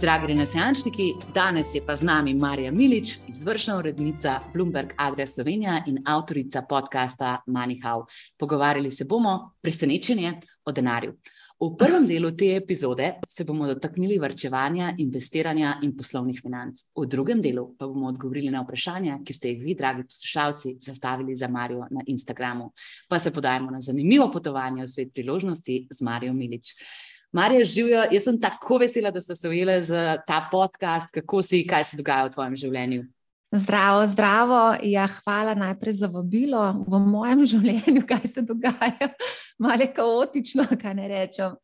Dragi renesančniki, danes je pa z nami Marija Milič, izvršna urednica Bloomberg Adria Slovenija in avtorica podcasta Manihau. Pogovarjali se bomo presenečenje o denarju. V prvem delu te epizode se bomo dotaknili vrčevanja, investiranja in poslovnih financ. V drugem delu pa bomo odgovorili na vprašanja, ki ste jih vi, dragi poslušalci, zastavili za Marijo na Instagramu. Pa se podajemo na zanimivo potovanje v svet priložnosti z Marijo Milič. Marija, živijo, jaz sem tako vesela, da so se ujele za ta podcast, kako si, kaj se dogaja v tvojem življenju. Zdravo, zdravo. Ja, hvala najprej za vabilo v mojem življenju, kaj se dogaja. Malo je kaotično, kaj ne rečem.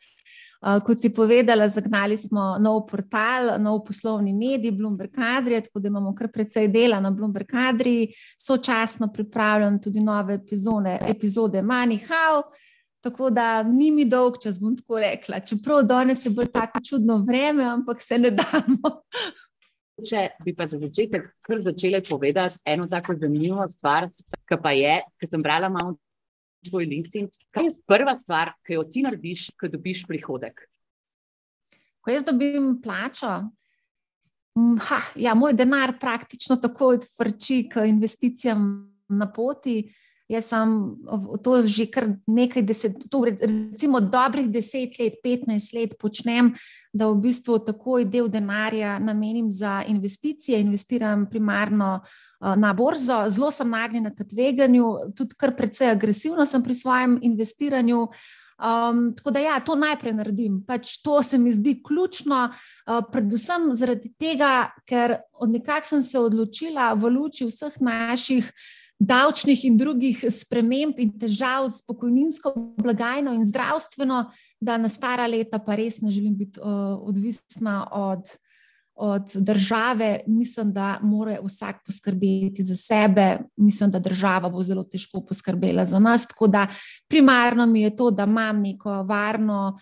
Uh, kot si povedala, zagnali smo nov portal, nov poslovni medij, Bloomberg Adri, tako da imamo kar precej dela na Bloomberg Adri, sočasno pripravljam tudi nove epizode, epizode Money How. Tako da ni mi dolg čas, bom tako rekla. Čeprav danes je bolj tako čudno vreme, ampak se ne damo. Če bi pa za začetek kar začela povedati eno tako zanimivo stvar, ki pa je, ki sem brala malo tvoj LinkedIn. Kaj je prva stvar, ki jo ti narediš, ko dobiš prihodek? Ko jaz dobim plačo, ha, ja, moj denar praktično tako odvrči k investicijam na poti. Jaz sem to že kar nekaj deset, to, recimo dobrih deset let, petnajst let počnem, da v bistvu takoj del denarja namenim za investicije, investiram primarno na borzo, zelo sem nagnjena k tveganju, tudi kar precej agresivno sem pri svojem investiranju. Um, tako da, ja, to najprej naredim. Pač to se mi zdi ključno, uh, predvsem zaradi tega, ker od nekako sem se odločila v luči vseh naših uh, davčnih in drugih sprememb in težav s pokojninsko blagajno in zdravstveno, da na stara leta pa res ne želim biti uh, odvisna od, od države. Mislim, da mora vsak poskrbeti za sebe, mislim, da država bo zelo težko poskrbela za nas. Tako da primarno mi je to, da imam neko varno.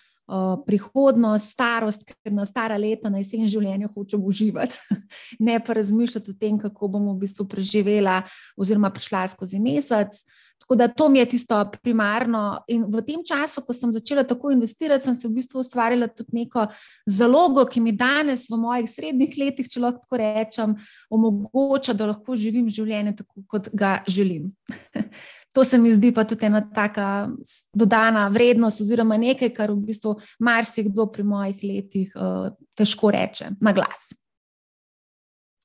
Prihodnost, starost, ker na stara leta, na jesen življenja hočem uživati, ne pa razmišljati o tem, kako bom v bistvu preživela, oziroma prišla skozi mesec. Tako da to mi je tisto primarno. In v tem času, ko sem začela tako investirati, sem se v bistvu ustvarila tudi neko zalogo, ki mi danes, v mojih srednjih letih, če lahko tako rečem, omogoča, da lahko živim življenje tako, kot ga želim. to se mi zdi pa tudi ena taka dodana vrednost, oziroma nekaj, kar v bistvu marsikdo pri mojih letih uh, težko reče na glas.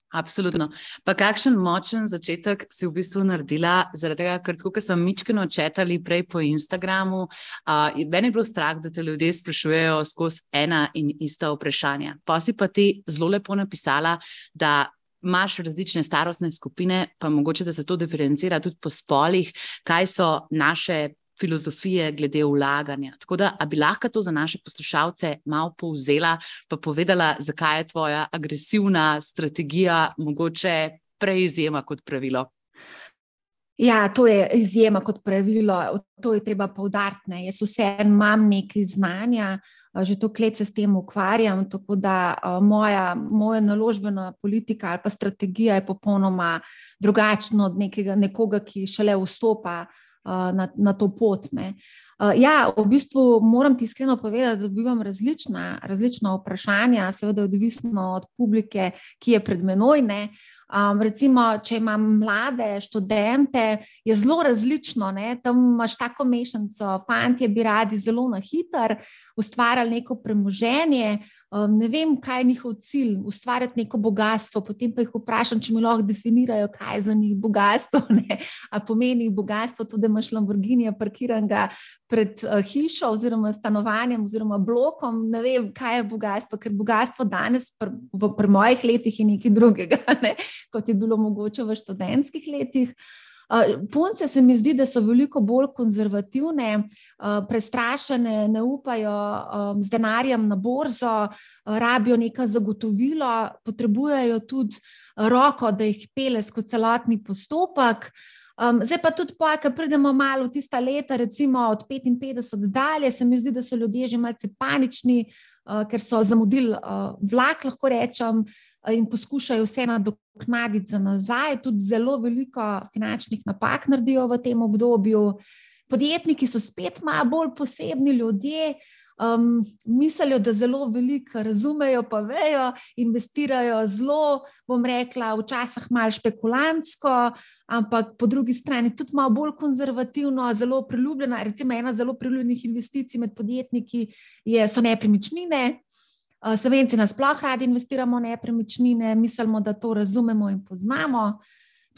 Absolutno. Pa kakšen močen začetek si v bistvu naredila, zaradi tega, ker kot sem mičkeno četali prej po Instagramu, uh, meni je bilo strah, da te ljudje sprašujejo skozi ena in ista vprašanja. Pa si pa ti zelo lepo napisala, da imaš različne starostne skupine, pa mogoče da se to diferencira tudi po spolih, kaj so naše filozofije glede vlaganja. Tako da, bi lahko to za naše poslušalce malo povzela, pa povedala, zakaj je tvoja agresivna strategija mogoče prej izjema kot pravilo. Ja, to je izjema kot pravilo, to je treba poudariti. Jaz vseeno imam nekaj znanja, že toliko let se s tem ukvarjam, tako da moja, moja naložbena politika ali pa strategija je popolnoma drugačna od nekega, nekoga, ki šele vstopa na, na to pot. Ne. Ja, v bistvu moram ti iskreno povedati, da dobivam različna, različna vprašanja, seveda odvisno od publike, ki je pred menoj. Um, recimo, če imam mlade študente, je zelo različno. Ne? Tam imaš tako mešanico, fanti bi radi zelo na hiter ustvarjali neko premoženje. Um, ne vem, kaj je njihov cilj, ustvarjati neko bogatstvo. Potem pa jih vprašam, če mi lahko definirajo, kaj je za njih bogatstvo. Ne? A pomeni bogatstvo tudi, da imaš Lamborghini parkiranega pred uh, hišo oziroma stanovanjem oziroma blokom. Ne vem, kaj je bogatstvo, ker bogatstvo danes, pr, v, pri mojih letih, je nekaj drugega. Ne? kot je bilo mogoče v študentskih letih. Punce se mi zdi, da so veliko bolj konzervativne, prestrašene, ne upajo z denarjem na borzo, rabijo neka zagotovila, potrebujejo tudi roko, da jih pele skozi celotni postopek. Zdaj pa tudi, ko pridemo malo v tista leta, recimo od 55 dalje, se mi zdi, da so ljudje že malce panični, ker so zamudili vlak, lahko rečem in poskušajo vse nadoknaditi za nazaj. Tudi zelo veliko finančnih napak naredijo v tem obdobju. Podjetniki so spet malo bolj posebni ljudje. Um, mislijo, da zelo veliko razumejo, pa vejo, investirajo zelo, bom rekla, včasih malo špekulantsko, ampak po drugi strani tudi malo bolj konzervativno, zelo priljubljena. Recimo, ena zelo priljubljenih investicij med podjetniki je, so nepremičnine. Slovenci nasploh radi investiramo v nepremičnine, mislimo, da to razumemo in poznamo.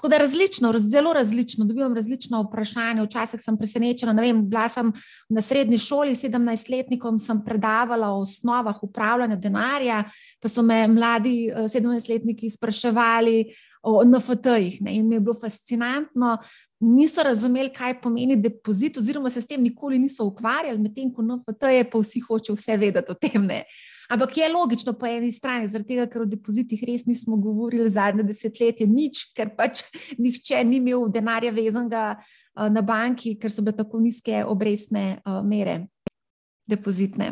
Tako da različno, zelo različno, dobivam različna vprašanja. Včasih sem presenečena. Vem, bila sem na srednji šoli, 17-letnikom sem predavala o osnovah upravljanja denarja, pa so me mladi 17-letniki eh, spraševali o NFT-jih. In mi je bilo fascinantno. Niso razumeli, kaj pomeni depozit, oziroma se s tem nikoli niso ukvarjali, medtem ko NFT-je pa vsi hočejo vse vedeti o tem. Ne. Ampak je logično po eni strani, zaradi tega, ker o depozitih res nismo govorili zadnje desetletje, nič, ker pač nihče ni imel denarja vezanega uh, na banki, ker so bile tako nizke obrestne uh, mere depozitne.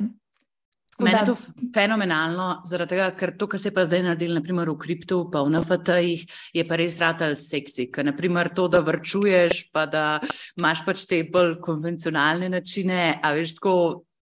Meni je to fenomenalno, zaradi tega, ker to, kar se pa zdaj naredili, naprimer v kriptu, pa v NFT-jih, je pa res rata seksi. Ker naprimer to, da vrčuješ, pa da imaš pač te bolj konvencionalne načine, a veš, tako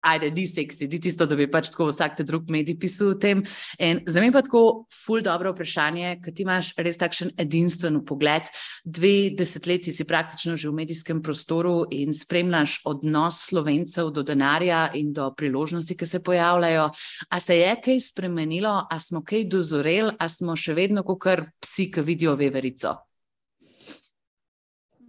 ajde, ni seksi, ni tisto, da bi pač tako vsak te drug medij pisal o tem. In za me pa tako ful dobro vprašanje, ker ti imaš res takšen edinstven pogled. Dve desetletji si praktično že v medijskem prostoru in spremljaš odnos slovencev do denarja in do priložnosti, ki se pojavljajo. A se je kaj spremenilo, a smo kaj dozoreli, a smo še vedno kot psi, ki vidijo veverico?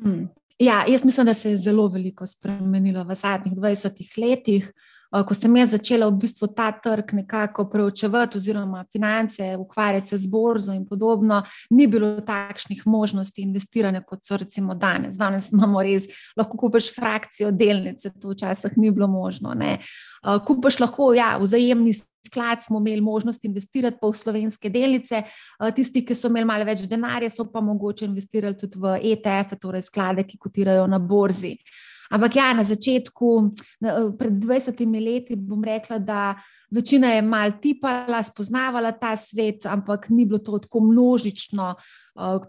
Hmm. Ja, jaz mislim, da se je zelo veliko spremenilo v zadnjih 20 letih. Eh, ko sem jaz začela v bistvu ta trg nekako preučevati, oziroma finance, ukvarjati se z borzo in podobno, ni bilo takšnih možnosti investiranja, kot so recimo danes. Danes imamo res, lahko kupiš frakcijo delnice, to včasih ni bilo možno. Ne. Eh, kupiš lahko, ja, vzajemni sklad smo imeli možnost investirati pa v slovenske delnice, eh, tisti, ki so imeli malo več denarja, so pa mogoče investirali tudi v ETF, torej sklade, ki kotirajo na borzi. Ampak ja, na začetku, pred 20 leti, bom rekla, da večina je mal tipala, spoznavala ta svet, ampak ni bilo to tako množično,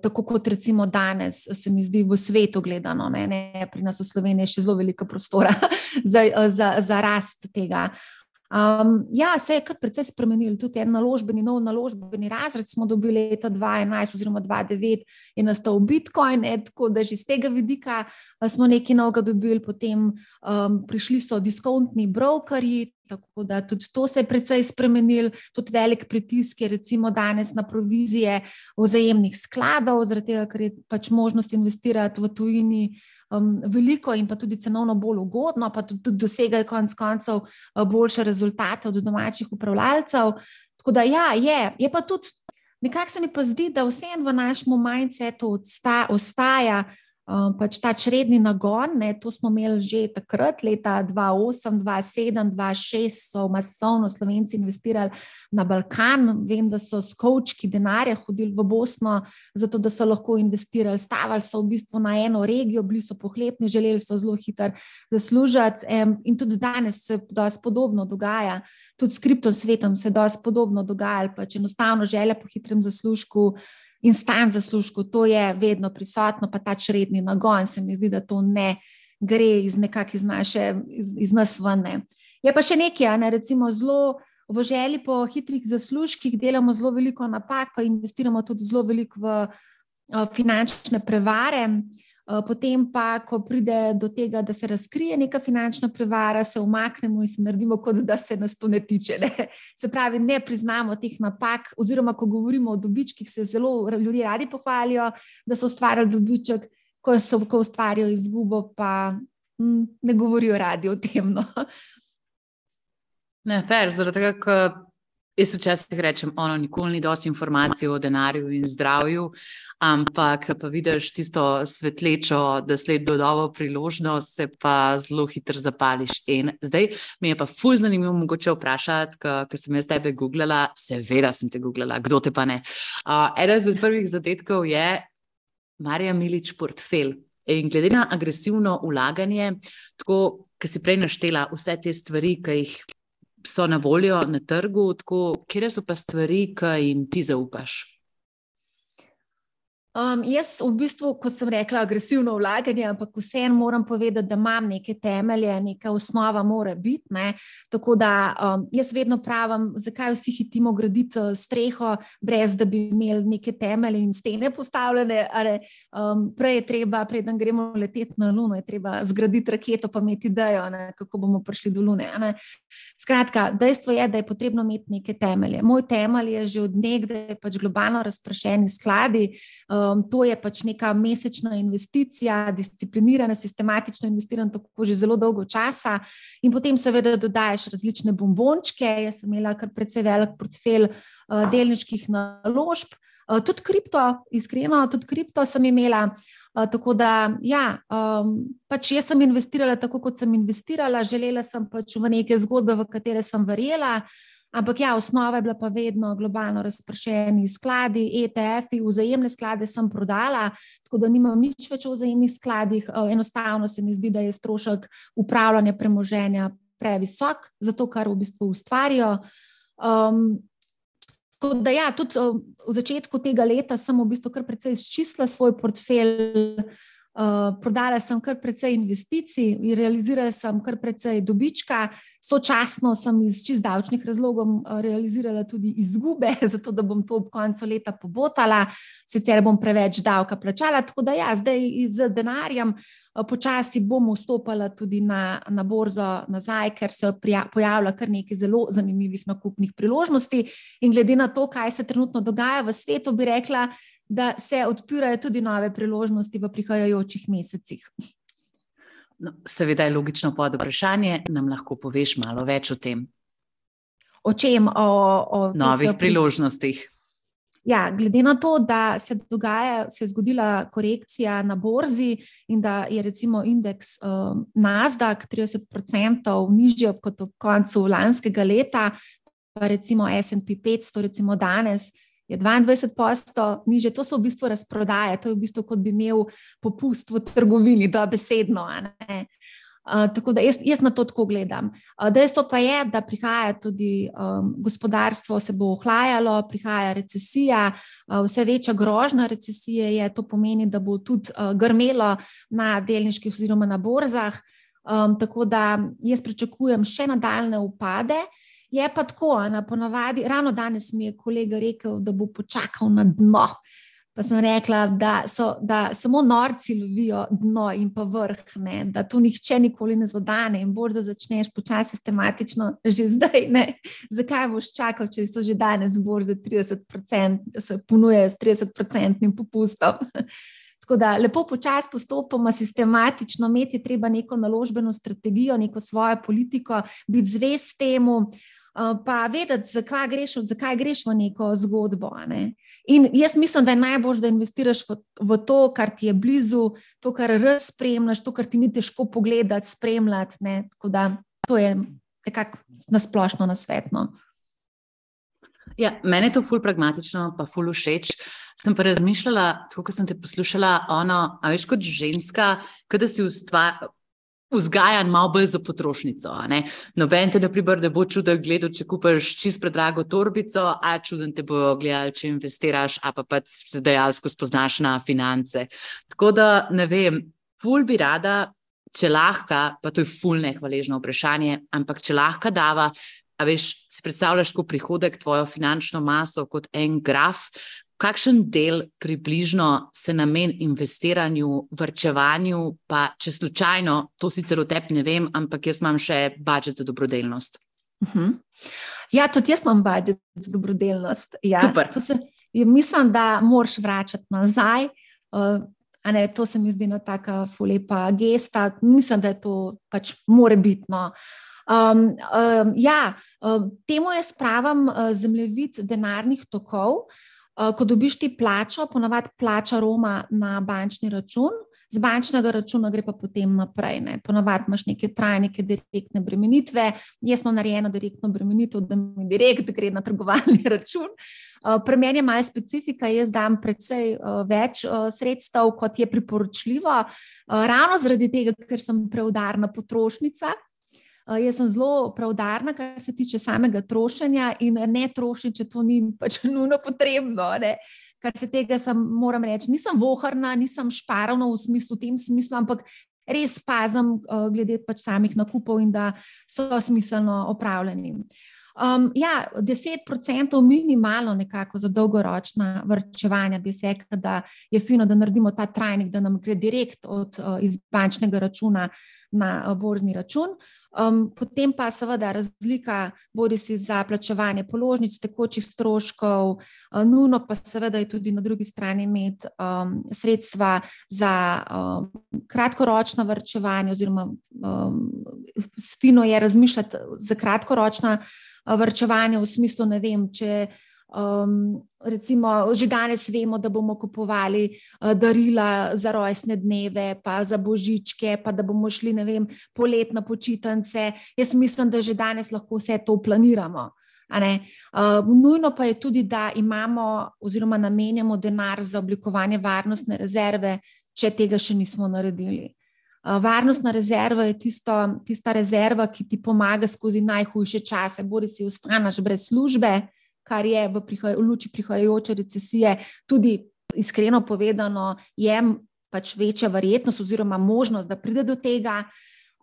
tako kot recimo danes, se mi zdi v svetu gledano. Ne, ne, pri nas v Sloveniji je še zelo veliko prostora za, za, za rast tega. Um, ja, se je kar precej spremenil. Tudi en naložbeni, nov naložbeni razred smo dobili leta 2011 oziroma 2009 in nastal Bitcoin, ne, tako da že z tega vidika smo nekaj novega dobili, potem um, prišli so diskontni brokerji. Tako da tudi to se je precej spremenil, tudi velik pritisk je recimo danes na provizije vzajemnih skladov, zaradi tega, ker je pač možnost investirati v tujini um, veliko in pa tudi cenovno bolj ugodno, pa tudi, tudi dosegajo konec koncev uh, boljše rezultate od domačih upravljalcev. Tako da ja, je, je pa tudi. Nekako se mi pa zdi, da vseeno v našem mindsetu ostaja um, pač ta čredni nagon. Ne, to smo imeli že takrat, leta 2008, 2007, 2006, so masovno Slovenci investirali na Balkan. Vem, da so skočki denarja hodili v Bosno, zato da so lahko investirali. Stavali so v bistvu na eno regijo, bili so pohlepni, želeli so zelo hitro zaslužiti. Um, in tudi danes se dosti podobno dogaja. Tudi s kriptosvetom se dosti podobno dogajalo, pač enostavno želja po hitrem zaslužku in stan zaslužku, to je vedno prisotno, pa ta čredni nagon, se mi zdi, da to ne gre iz nekakšne iz naše, iz, iz nas vne. Je pa še nekaj, ne, recimo, zelo v želji po hitrih zaslužkih delamo zelo veliko napak, pa investiramo tudi zelo veliko v uh, finančne prevare. Eh, potem pa, ko pride do tega, da se razkrije neka finančna prevara, se umaknemo in se naredimo, kot da se nas to ne tiče. Ne? Se pravi, ne priznamo teh napak, oziroma ko govorimo o dobičkih, se zelo ljudje radi pohvalijo, da so ustvarjali dobiček, ko so ko ustvarjajo izgubo, pa hm, ne govorijo radi o tem. No? Ne, fair, zaradi tega, ker Jaz včasih rečem, ono, nikoli ni dosti informacij o denarju in zdravju, ampak pa vidiš tisto svetlečo, da sled dodovo priložnost, se pa zelo hitro zapališ. In zdaj mi je pa fulj zanimivo mogoče vprašati, ker sem jaz tebe googlala, seveda sem te googlala, kdo te pa ne. Uh, eden izmed prvih zadetkov je Marija Milič portfelj. In glede na agresivno ulaganje, tako, ki si prej naštela vse te stvari, ki jih so na voljo na trgu, tako, kje so pa stvari, ki jim ti zaupaš? Um, jaz, v bistvu, kot sem rekla, agresivno vlaganje, ampak vseeno moram povedati, da imam neke temelje, neka osnova mora biti. Ne? Tako da um, jaz vedno pravim, zakaj vsi hitimo graditi eh, streho, brez da bi imeli neke temelje in stene postavljene. Ali, um, prej je treba, preden gremo leteti na Luno, je treba zgraditi raketo, pa imeti idejo, ne? kako bomo prišli do Lune. Ne? Skratka, dejstvo je, da je potrebno imeti neke temelje. Moj temelj je že odnegdaj pač globalno razprašeni skladi. Um, Um, to je pač neka mesečna investicija, disciplinirana, sistematično investirana, tako že zelo dolgo časa. In potem, seveda, dodajes različne bombončke. Jaz sem imela kar precej velik portfelj uh, delniških naložb, uh, tudi kripto, iskreno, tudi kripto sem imela. Uh, tako da, ja, um, pač jaz sem investirala tako, kot sem investirala, želela sem pač v neke zgodbe, v katere sem verjela. Ampak ja, osnova je bila pa vedno globalno razpršeni skladi, ETF-ji, vzajemne sklade sem prodala, tako da nimam nič več v vzajemnih skladih. Eh, enostavno se mi zdi, da je strošek upravljanja premoženja previsok za to, kar v bistvu ustvarijo. Um, Tako da, ja, tudi eh, v začetku tega leta sem v bistvu kar precej izčistila svoj portfelj, uh, prodala sem kar precej investicij in realizirala sem kar precej dobička, Sočasno sem iz čist davčnih razlogov eh, realizirala tudi izgube, zato da bom to ob koncu leta pobotala, sicer bom preveč davka plačala. Tako da ja, zdaj z denarjem eh, počasi bom vstopala tudi na, na borzo nazaj, ker se pojavlja kar nekaj zelo zanimivih nakupnih priložnosti. In glede na to, kaj se trenutno dogaja v svetu, bi rekla, da se odpirajo tudi nove priložnosti v prihajajočih mesecih. No, seveda je logično pod vprašanje, nam lahko poveš malo več o tem. O čem? O, o novih tih, priložnostih. Ja, glede na to, da se, dogaja, se je zgodila korekcija na borzi in da je recimo indeks uh, Nasdaq 30% nižji kot ob koncu lanskega leta, pa recimo SP 500, recimo danes je 22 posto niže, to so v bistvu razprodaje, to je v bistvu kot bi imel popust v trgovini, da besedno. Uh, tako da jaz, jaz na to tako gledam. Uh, dejstvo pa je, da prihaja tudi um, gospodarstvo, se bo ohlajalo, prihaja recesija, uh, vse večja grožnja recesije je, to pomeni, da bo tudi uh, grmelo na delniških oziroma na borzah. Um, tako da jaz pričakujem še nadaljne upade. Uh, Je pa tako, na ponavadi, ravno danes mi je kolega rekel, da bo počakal na dno. Pa sem rekla, da, so, da samo norci lovijo dno in pa vrh, ne? da to nihče nikoli ne zadane in bolj da začneš počasi sistematično že zdaj. Ne? Zakaj boš čakal, če so že danes zbor za 30%, se ponujejo s 30% popustom. Tako da lepo počasi postopoma, sistematično imeti treba neko naložbeno strategijo, neko svojo politiko, biti zvest temu. Eh, pa vedeti, zakaj greš, zakaj greš v neko zgodbo. Ne? In jaz mislim, da je najbolj, da investiraš v, v to, kar ti je blizu, to, kar res spremljaš, to, kar ti ni težko pogledati, spremljati. Ne? Tako da to je nekako nasplošno nasvetno. Ja, mene je to ful pragmatično, pa ful všeč. Sem pa razmišljala, tako kot sem te poslušala, ono, a veš kot ženska, kada si ustvarjala vzgajan malo bolj za potrošnico. Noben te, na primer, ne bo čuden gledal, če kupiš čist predrago torbico, a čuden te bo gledal, če investiraš, a pa pa se dejansko spoznaš na finance. Tako da ne vem, ful bi rada, če lahko, pa to je ful nehvaležno vprašanje, ampak če lahko dava. A veš, si predstavljaš kot prihodek tvojo finančno maso kot en graf, kakšen del približno se namen investiranju, vrčevanju, pa če slučajno, to sicer o tebi ne vem, ampak jaz imam še budžet za dobrodelnost. Uh mhm. -huh. Ja, tudi jaz imam budžet za dobrodelnost. Ja, Super. Se, mislim, da moraš vračati nazaj. Uh, ne, to se mi zdi ena tako lepa gesta. Mislim, da je to pač morebitno. Um, um, ja, um, temu jaz pravim uh, zemljevid denarnih tokov. Uh, ko dobiš ti plačo, ponavadi plača Roma na bančni račun, z bančnega računa gre pa potem naprej. Ne. Ponavadi imaš neke trajne, neke direktne bremenitve. Jaz sem narejena direktno bremenitev, da mi direkt gre na trgovalni račun. Uh, Pri meni je malo specifika, jaz dam precej uh, več sredstev, kot je priporočljivo, ravno zaradi tega, ker sem preudarna potrošnica. Uh, jaz sem zelo pravdarna, kar se tiče samega trošenja in ne trošim, če to ni pač nujno potrebno. Ne. kar se tega sem, moram reči, nisem voharna, nisem šparovna v smislu, v tem smislu, ampak res pazim, uh, glede pač samih nakupov in da so smiselno opravljeni. Um, ja, 10% minimalno nekako za dolgoročna vrčevanja bi se rekla, da je fino, da naredimo ta trajnik, da nam gre direkt od uh, iz bančnega računa na uh, borzni račun. Um, potem pa seveda razlika, bodi si za plačevanje položnic, tekočih stroškov, uh, nujno pa seveda je tudi na drugi strani imeti um, sredstva za um, kratkoročno vrčevanje, oziroma um, fino je razmišljati za kratkoročna vrčevanja v smislu, ne vem, če. Um, recimo, že danes vemo, da bomo kupovali uh, darila za rojstne dneve, pa za božičke, pa da bomo šli, vem, poletne počitnice. Jaz mislim, da že danes lahko vse to planiramo. Uh, nujno pa je tudi, da imamo oziroma namenjamo denar za oblikovanje varnostne rezerve, če tega še nismo naredili. Varnostna rezerva je tisto, tista rezerva, ki ti pomaga skozi najhujše čase. Bori si ostaneš brez službe, kar je v, prihaj, v luči prihajajoče recesije tudi iskreno povedano, je pač večja verjetnost oziroma možnost, da pride do tega.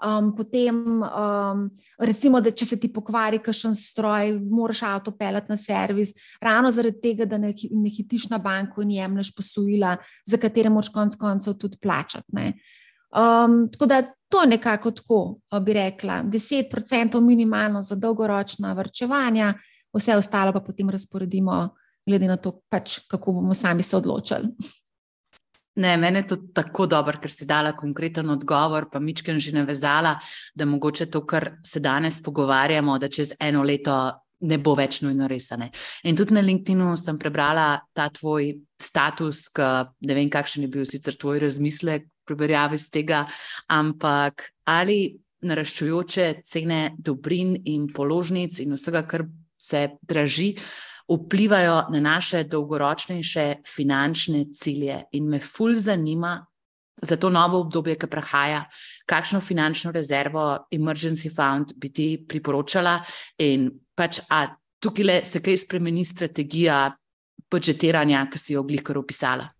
Um, potem, um, recimo, da če se ti pokvari kakšen stroj, moraš avto pelati na servis, ravno zaradi tega, da ne, ne hitiš na banko in jemliš posojila, za katere moš konec koncev tudi plačati. Um, tako da to je nekako tako, bi rekla, 10% minimalno za dolgoročna vrčevanja, vse ostalo pa potem razporedimo, glede na to, pač, kako bomo sami se odločili. Ne, meni je to tako dobro, ker si dala konkreten odgovor, pa Mičken že navezala, da mogoče to, kar se danes pogovarjamo, da čez eno leto ne bo več nujno resane. In tudi na LinkedIn-u sem prebrala ta tvoj status, ki ne vem, kakšen je bil sicer tvoj razmislek, primerjavi z tega, ampak ali naraščujoče cene dobrin in položnic in vsega, kar se draži, vplivajo na naše dolgoročnejše finančne cilje. In me fulj zanima. Za to novo obdobje, ki prihaja, kakšno finančno rezervo, emergency fund, bi ti priporočala, in pač, a tukaj le se kaj spremeni strategija budžetiranja, ki si jo oblikar opisala?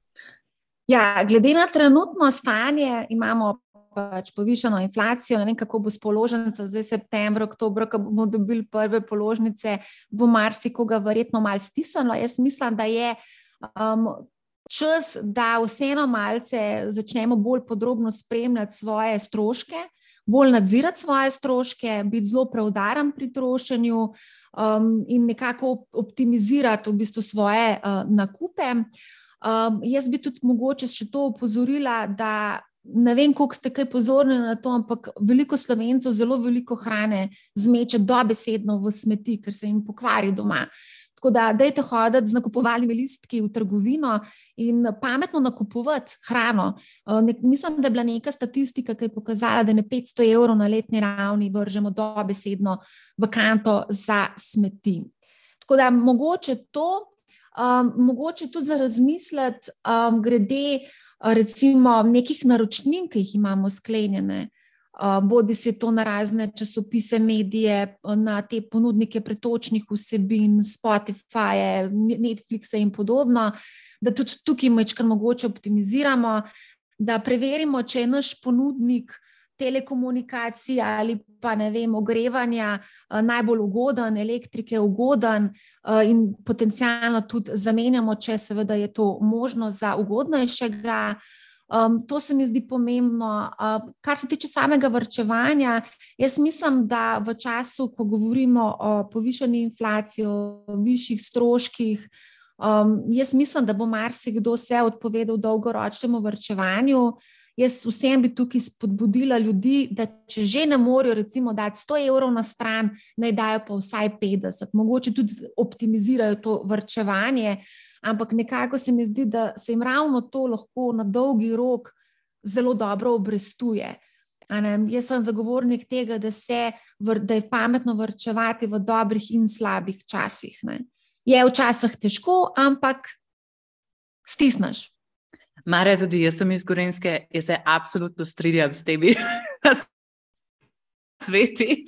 Ja, glede na trenutno stanje, imamo pač povišeno inflacijo. Ne vem, kako bo s položnicami, zdaj septembra, oktober, ko bomo dobili prve položnice, bo marsikoga verjetno malo stisnilo. Jaz mislim, da je um, čas, da vseeno malce začnemo bolj podrobno spremljati svoje stroške. Bolj nadzirati svoje stroške, biti zelo preudaren pri trošenju um, in nekako optimizirati v bistvu svoje uh, nakupe. Um, jaz bi tudi mogoče še to upozorila, da ne vem, koliko ste kaj pozorni na to, ampak veliko slovencev zelo veliko hrane zmeče dobesedno v smeti, ker se jim pokvari doma. Tako da, dajte hoditi z nakupovalnimi listki v trgovino in pametno nakupovati hrano. Nek, mislim, da je bila neka statistika, ki je pokazala, da ne 500 evrov na letni ravni vržemo dobesedno v kanto za smeti. Tako da, mogoče to, um, mogoče tudi za razmisliti, um, glede recimo nekih naročnin, ki jih imamo sklenjene. Bodi se to na razne časopise, medije, na te ponudnike pretočnih vsebin, Spotify, Netflix in podobno, da tudi tukaj mečkaj mogoče optimiziramo, da preverimo, če je naš ponudnik telekomunikacij ali pa ne vem, ogrevanja eh, najbolj ugoden, elektrike ugoden eh, in potencialno tudi zamenjamo, če seveda je to možno za ugodnejšega. Um, to se mi zdi pomembno. Uh, kar se tiče samega vrčevanja, jaz mislim, da v času, ko govorimo o povišeni inflaciji, o višjih stroških, um, jaz mislim, da bo marsikdo se odpovedal dolgoročnemu vrčevanju. Uh, Jaz vsem bi tukaj spodbudila ljudi, da če že ne morejo, recimo, dati 100 evrov na stran, naj dajo pa vsaj 50, mogoče tudi optimizirajo to vrčevanje. Ampak nekako se mi zdi, da se jim ravno to lahko na dolgi rok zelo dobro obrestuje. Jaz sem zagovornik tega, da, se, da je pametno vrčevati v dobrih in slabih časih. Ne. Je včasih težko, ampak stisneš. Mare, tudi jaz sem iz Gorenske, jaz se absolutno strinjam s temi sveti.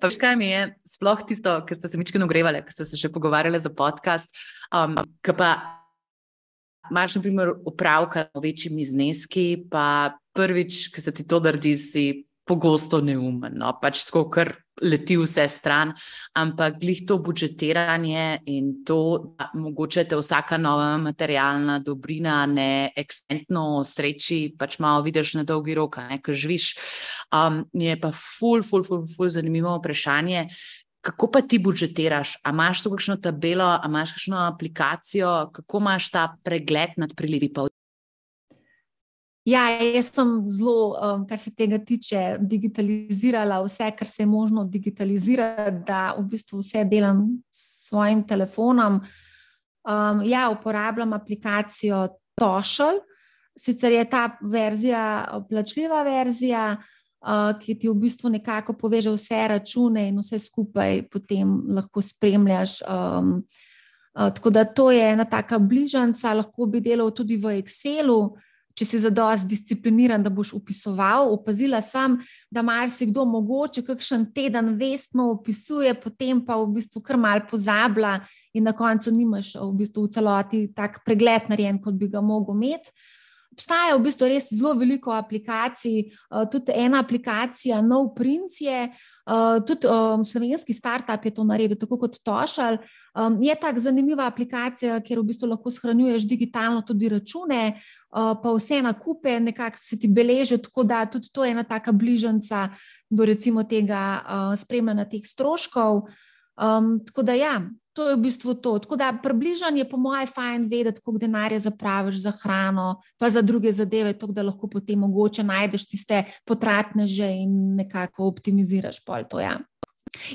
Pa veš, kaj mi je sploh tisto, kar ste se mičkino ogrevali, ker ste se še pogovarjali za podcast, um, ki pa imaš na primer upravka z večjimi zneski, pa prvič, ki se ti to naredi, si pogosto neumen, no? pač tako, kar leti vse stran, ampak glih to budžetiranje in to, da mogoče te vsaka nova materialna dobrina ne ekstentno sreči, pač malo vidiš na dolgi rok, ker živiš. Um, je pa ful, ful, ful, ful zanimivo vprašanje. Kako pa ti budžetiraš? A imaš tu kakšno tabelo, a imaš kakšno aplikacijo, kako imaš ta pregled nad prilivi? Ja, jaz sem zelo, um, kar se tega tiče, digitalizirala vse, kar se je možno digitalizirati, da v bistvu vse delam s svojim telefonom. Um, ja, uporabljam aplikacijo Tošel, sicer je ta verzija plačljiva verzija, uh, ki ti v bistvu nekako poveže vse račune in vse skupaj potem lahko spremljaš. Um, uh, tako da to je ena taka bližnjica, lahko bi delal tudi v Excelu če si za dost discipliniran, da boš upisoval. Opazila sem, da marsikdo mogoče kakšen teden vestno opisuje, potem pa v bistvu kar mal pozablja in na koncu nimaš v, bistvu v celoti tak pregled narejen, kot bi ga mogel imeti. Obstaja v bistvu res zelo veliko aplikacij, tudi ena aplikacija, Nov Prince je, Uh, tudi um, slovenski startup je to naredil, tako kot Tošal. Um, je tako zanimiva aplikacija, kjer v bistvu lahko shranjuješ digitalno tudi račune, uh, pa vse nakupe, nekako se ti beleži, tako da tudi to je ena taka bližnjica do recimo tega uh, spremljanja teh stroškov. Um, tako da ja, To je v bistvu to. Tako da približanje, po mojem, je fajn vedeti, koliko denarja zapraviš za hrano, pa za druge zadeve, tako da lahko potem mogoče najdeš tiste potratne že in nekako optimiziraš pol to. Ja.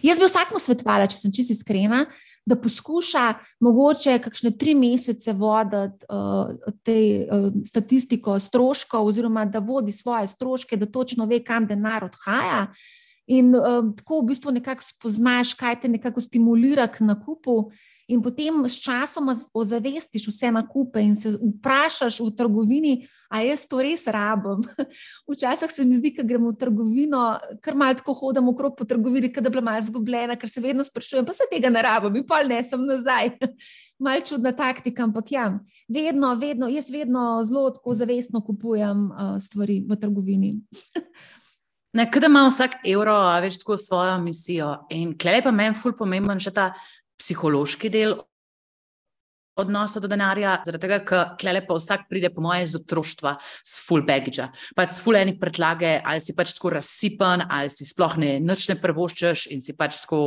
Jaz bi vsakmu svetovala, če sem čisto iskrena, da poskuša mogoče kakšne tri mesece voditi uh, te uh, statistiko stroškov, oziroma da vodi svoje stroške, da točno ve, kam denar odhaja. In um, tako v bistvu nekako spoznaš, kaj te nekako stimulira k nakupu, in potem s časom ozavestiš vse nakupe in se vprašaš v trgovini, ali jaz to res rabim. Včasih se mi zdi, da gremo v trgovino, kar malo tako hodimo okrog po trgovini, da bi bila malo zgubljena, ker se vedno sprašujem, pa se tega ne rabim, in pa ne sem nazaj. Mal čudna taktika, ampak ja, vedno, vedno, jaz vedno zelo tako zavestno kupujem uh, stvari v trgovini. Nekaj ima vsak evro več tako svojo misijo. In klej pa meni ful pomemben še ta psihološki del odnosa do denarja, zaradi tega, ker klej pa vsak pride po moje iz otroštva s full baggage. Pač s full enih predlage, ali si pač tako razsipan, ali si sploh ne nič ne prvoščeš in si pač tako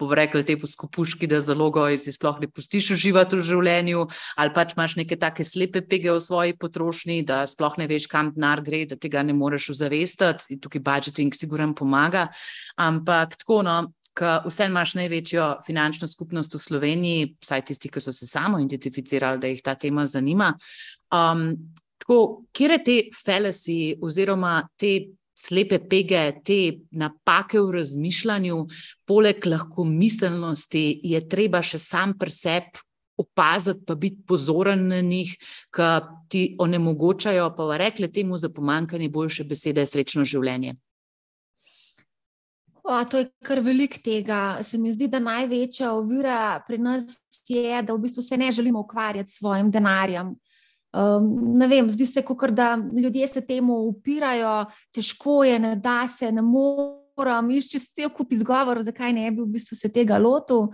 povrekli te poskupuški, da zalogo si sploh ne pustiš uživati v življenju, ali pač imaš neke take slepe pege v svoji potrošnji, da sploh ne veš, kam denar gre, da tega ne moreš ozavestiti in tukaj budgeting sigurno pomaga. Ampak tako, no. Vse imaš največjo finančno skupnost v Sloveniji, vsaj tisti, ki so se samo identificirali, da jih ta tema zanima. Um, kje te felasi oziroma te slepe pege, te napake v razmišljanju, poleg lahko miselnosti, je treba še sam pri sebi opaziti, pa biti pozoren na njih, ki ti onemogočajo, pa rekle temu za pomankanje boljše besede, srečno življenje. O, to je kar velik tega. Se mi zdi, da največja ovira pri nas je, da v bistvu se ne želimo ukvarjati s svojim denarjem. Um, ne vem, zdi se, kot da ljudje se temu upirajo, težko je, ne da se, ne morem, išče vse kup izgovorov, zakaj ne bi v bistvu se tega lotil.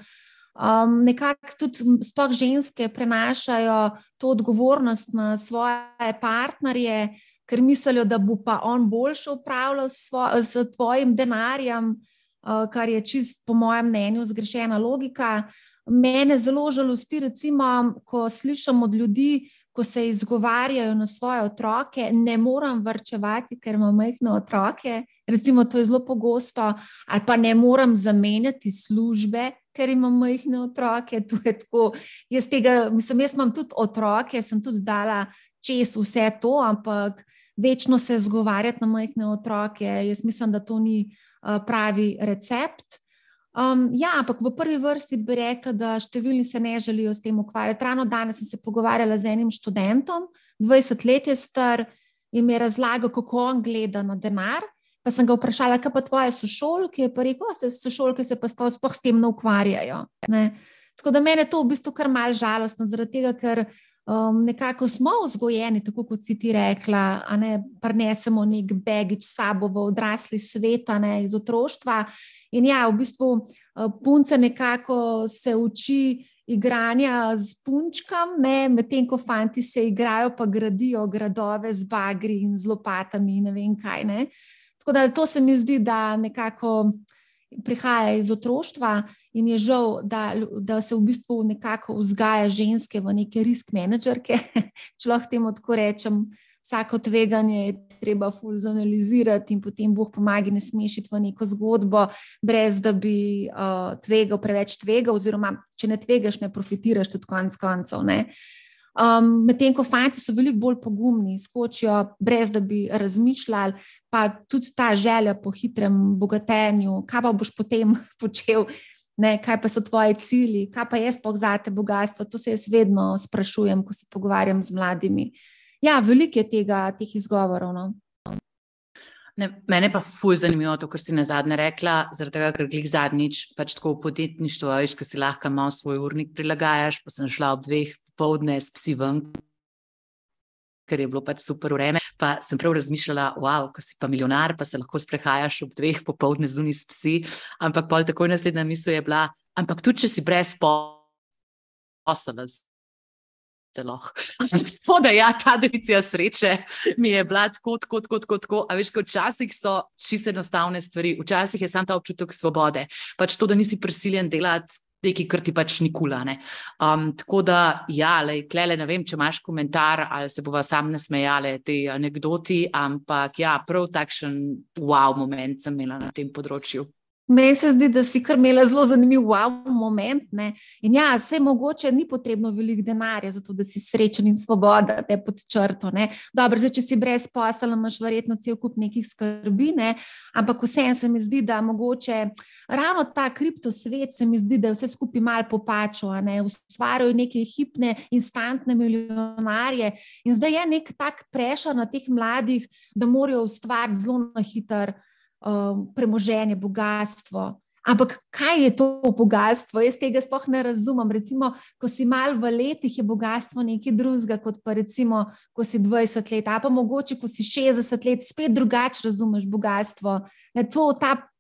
Um, nekako tudi spoh ženske prenašajo to odgovornost na svoje partnerje, ker mislijo, da bo pa on boljše upravljal s, tvojim denarjem, uh, kar je čist, po mojem mnenju, zgrešena logika. Mene zelo žalosti, recimo, ko slišim od ljudi, ko se izgovarjajo na svoje otroke, ne moram vrčevati, ker imam majhne otroke. Recimo, to je zelo pogosto, ali pa ne moram zamenjati službe, ker imam majhne otroke. Tako, jaz, tega, mislim, jaz imam tudi otroke, sem tudi dala čez vse to, ampak večno se zgovarjati na majhne otroke. Jaz mislim, da to ni pravi recept. Um, ja, ampak v prvi vrsti bi rekla, da številni se ne želijo s tem ukvarjati. Ravno danes sem se pogovarjala z enim študentom, 20 let je star in mi je razlagal, kako on gleda na denar. Pa sem ga vprašala, kaj pa tvoje sošolke, pa rekel, se sošolke se pa sploh s tem ne ukvarjajo. Ne? Tako da meni je to v bistvu kar mal žalostno, zaradi tega, ker um, nekako smo vzgojeni, tako kot si ti rekla, da ne prenesemo nek begič sabo v odrasli svet, ne iz otroštva. In ja, v bistvu uh, punce nekako se uči. Igranja z punčkam, medtem ko fanti se igrajo, pa gradijo gradove z bagri in z lopatami, ne vem kaj. Ne? Tako da to se mi zdi, da nekako prihaja iz otroštva in je žal, da, da se v bistvu nekako vzgaja ženske v neke risk menedžerke, če lahko temu tako rečem. Vsako tveganje je treba fulzanalizirati in potem Bog pomaga, ne smešiti v neko zgodbo, brez da bi uh, tvegal, preveč tvegal, oziroma če ne tvegaš, ne profitiraš tudi konc koncev. Um, Medtem ko fanti so veliko bolj pogumni, skočijo, brez da bi razmišljali, pa tudi ta želja po hitrem bogatenju, kaj pa boš potem počel, ne, kaj pa so tvoji cilji, kaj pa je sploh za te bogatstvo. To se jaz vedno sprašujem, ko se pogovarjam z mladimi. Ja, veliko je tega, teh izgovorov. No. Ne, mene pa fulj zanimivo to, kar si na zadnje rekla, zaradi tega, ker glih zadnjič pač tako v podjetništvu, veš, ki si lahko malo svoj urnik prilagajaš, pa sem šla ob dveh popovdne s psi ven, ker je bilo pač super vreme. Pa sem prav razmišljala, wow, ko si pa milijonar, pa se lahko sprehajaš ob dveh popovdne zunaj s psi. Ampak pol takoj naslednja misel je bila, ampak tudi če si brez posla. Tako da, ja, ta definicija sreče mi je bila tako, tako, tako, tako, tako. A veš, včasih so čisto enostavne stvari, včasih je samo ta občutek svobode. Pač to, da nisi prisiljen delati nekaj, kar ti pač nikula. Um, tako da, ja, klele, ne vem, če imaš komentar ali se bova sam nasmejale te anekdoti, ampak ja, prav takšen wow moment sem imela na tem področju. Meni se zdi, da si kar imela zelo zanimiv wow moment. Ne? In ja, vse mogoče ni potrebno veliko denarja, zato da si srečen in svoboda, da je pod črto. Dobro, zdaj, če si brez posla, imaš verjetno cel kup nekih skrbi, ne? ampak vseeno se mi zdi, da mogoče ravno ta kriptosvet se mi zdi, da je vse skupaj mal popačo, ne? ustvarjajo neke hipne, instantne milijonarje. In zdaj je nek tak prešar na teh mladih, da morajo ustvariti zelo na hiter um, premoženje, bogatstvo. Ampak kaj je to bogatstvo? Jaz tega sploh ne razumem. Recimo, ko si mal v letih, je bogatstvo nekaj drugega, kot pa recimo, ko si 20 let, a pa mogoče, ko si 60 let, spet drugače razumeš bogatstvo. Ne, to, ta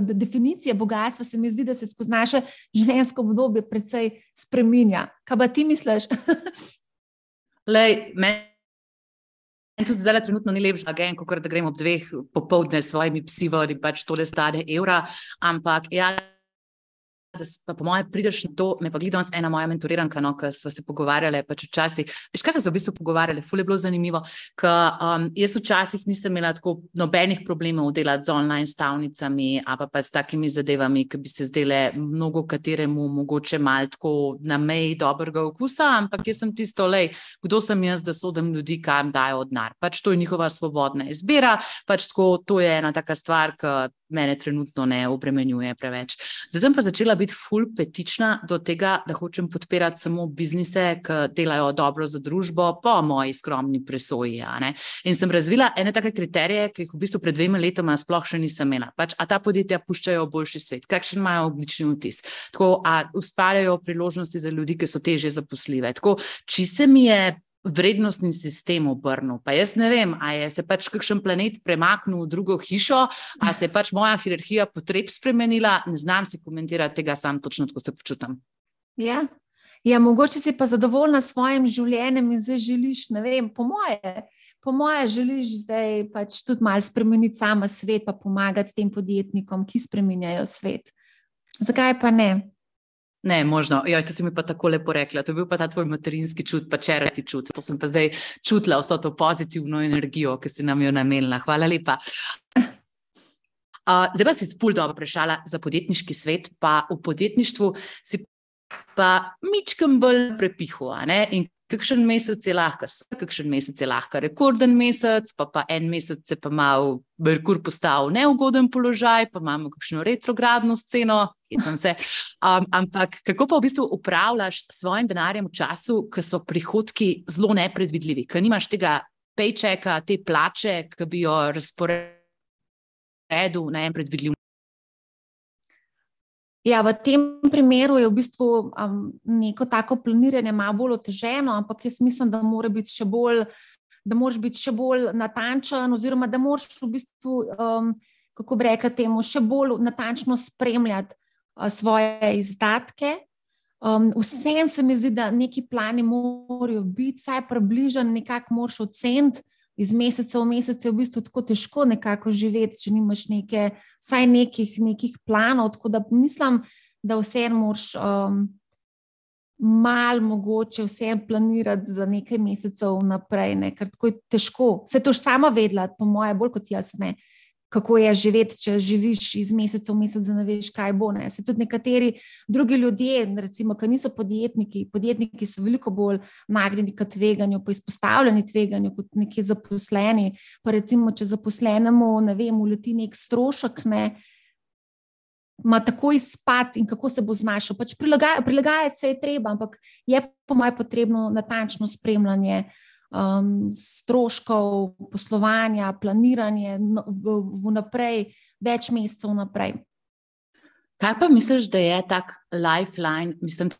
definicija bogatstva se mi zdi, da se skozi naše življenjsko obdobje precej spreminja. Kaj pa ti misliš? Lej, meni In tudi zdaj, trenutno ni lepša agent, kot da gremo ob dveh popoldne s svojimi psi, ali pač tole stane evra. Ampak ja, da pa po mojem prideš na to, me pa gleda ena moja mentoriranka, no, ki smo se pogovarjali, pač včasih, veš, kaj so se v bistvu pogovarjali, ful je bilo zanimivo, ker um, jaz včasih nisem imela tako nobenih problemov delati z online stavnicami, pa, pa s takimi zadevami, ki bi se zdele mnogo kateremu mogoče mal tako na meji dobrega okusa, ampak jaz sem tisto, lej, kdo sem jaz, da sodim ljudi, kam dajo odnar. Pač to je njihova svobodna izbira, pač tako, to je ena taka stvar, ki mene trenutno ne obremenjuje preveč. Zdaj sem pa začela biti full petična do tega, da hočem podpirati samo biznise, ki delajo dobro za družbo, po moji skromni presoji. In sem razvila ene take kriterije, ki jih v bistvu pred dvema letoma sploh še nisem imela. Pač, a ta podjetja puščajo boljši svet, kakšen imajo oblični vtis, tako, a ustvarjajo priložnosti za ljudi, ki so teže zaposljive. Tako, če se mi je vrednostni sistem obrnil. Pa jaz ne vem, ali je se pač kakšen planet premaknil v drugo hišo, ali se je pač moja hierarhija potreb spremenila. Ne znam si komentirati tega, sam točno tako se počutim. Ja. Ja, mogoče si pa zadovoljna s svojim življenjem in zdaj želiš, ne vem, po moje, po moje želiš zdaj pač tudi malo spremeniti sama svet, pa pomagati tem podjetnikom, ki spremenjajo svet. Zakaj pa ne? Ne, možno. Jo, to si mi pa tako lepo rekla. To je bil pa ta tvoj materinski čut, pa čerati čut. To sem pa zdaj čutila, vso to pozitivno energijo, ki si nam jo namenila. Hvala lepa. Uh, zdaj pa si spul dobro prešala za podjetniški svet, pa v podjetništvu si pa mičkem bolj prepihu. In kakšen mesec je lahko, kakšen mesec je lahko rekorden mesec, pa, pa en mesec se pa malo Merkur postavil v neugoden položaj, pa imamo kakšno retrogradno sceno. Um, ampak kako pa v bistvu upravljaš s svojim denarjem v času, ko so prihodki zelo nepredvidljivi, ker nimaš tega paychecka, te plače, ki bi jo razporedil na en predvidljiv Ja, v tem primeru je v bistvu um, neko tako planiranje malo bolj oteženo, ampak jaz mislim, da mora biti še bolj. Da moraš biti še bolj natančen, oziroma da moraš v bistvu, um, kako bi rekla, temu še bolj natančno spremljati uh, svoje izdatke. Um, Vsem se mi zdi, da neki plani morajo biti, vsaj približen, nekako moraš oceniti iz meseca v mesec je v bistvu tako težko nekako živeti, če nimaš neke, vsaj nekih, nekih planov. Tako da mislim, da vseeno moraš um, mal mogoče vseeno planirati za nekaj mesecev naprej, ne? ker tako je težko. Vse to už sama vedela, po moje, bolj kot jaz ne. Uh, kako je živeti, če živiš iz meseca v mesec, da ne veš, kaj bo. Ne. Se tudi nekateri drugi ljudje, recimo, ki niso podjetniki, podjetniki so veliko bolj nagnjeni k tveganju, pa izpostavljeni tveganju kot neki zaposleni. Pa recimo, če zaposlenemu, ne vem, uleti nek strošek, ne. Ma tako izpad in kako se bo znašel. Pač prilagajati se je treba, ampak je po mojem potrebno natančno spremljanje uh, um, stroškov poslovanja, planiranje vnaprej, več mesecev vnaprej. Kaj pa misliš, da je tak lifeline? Mislim,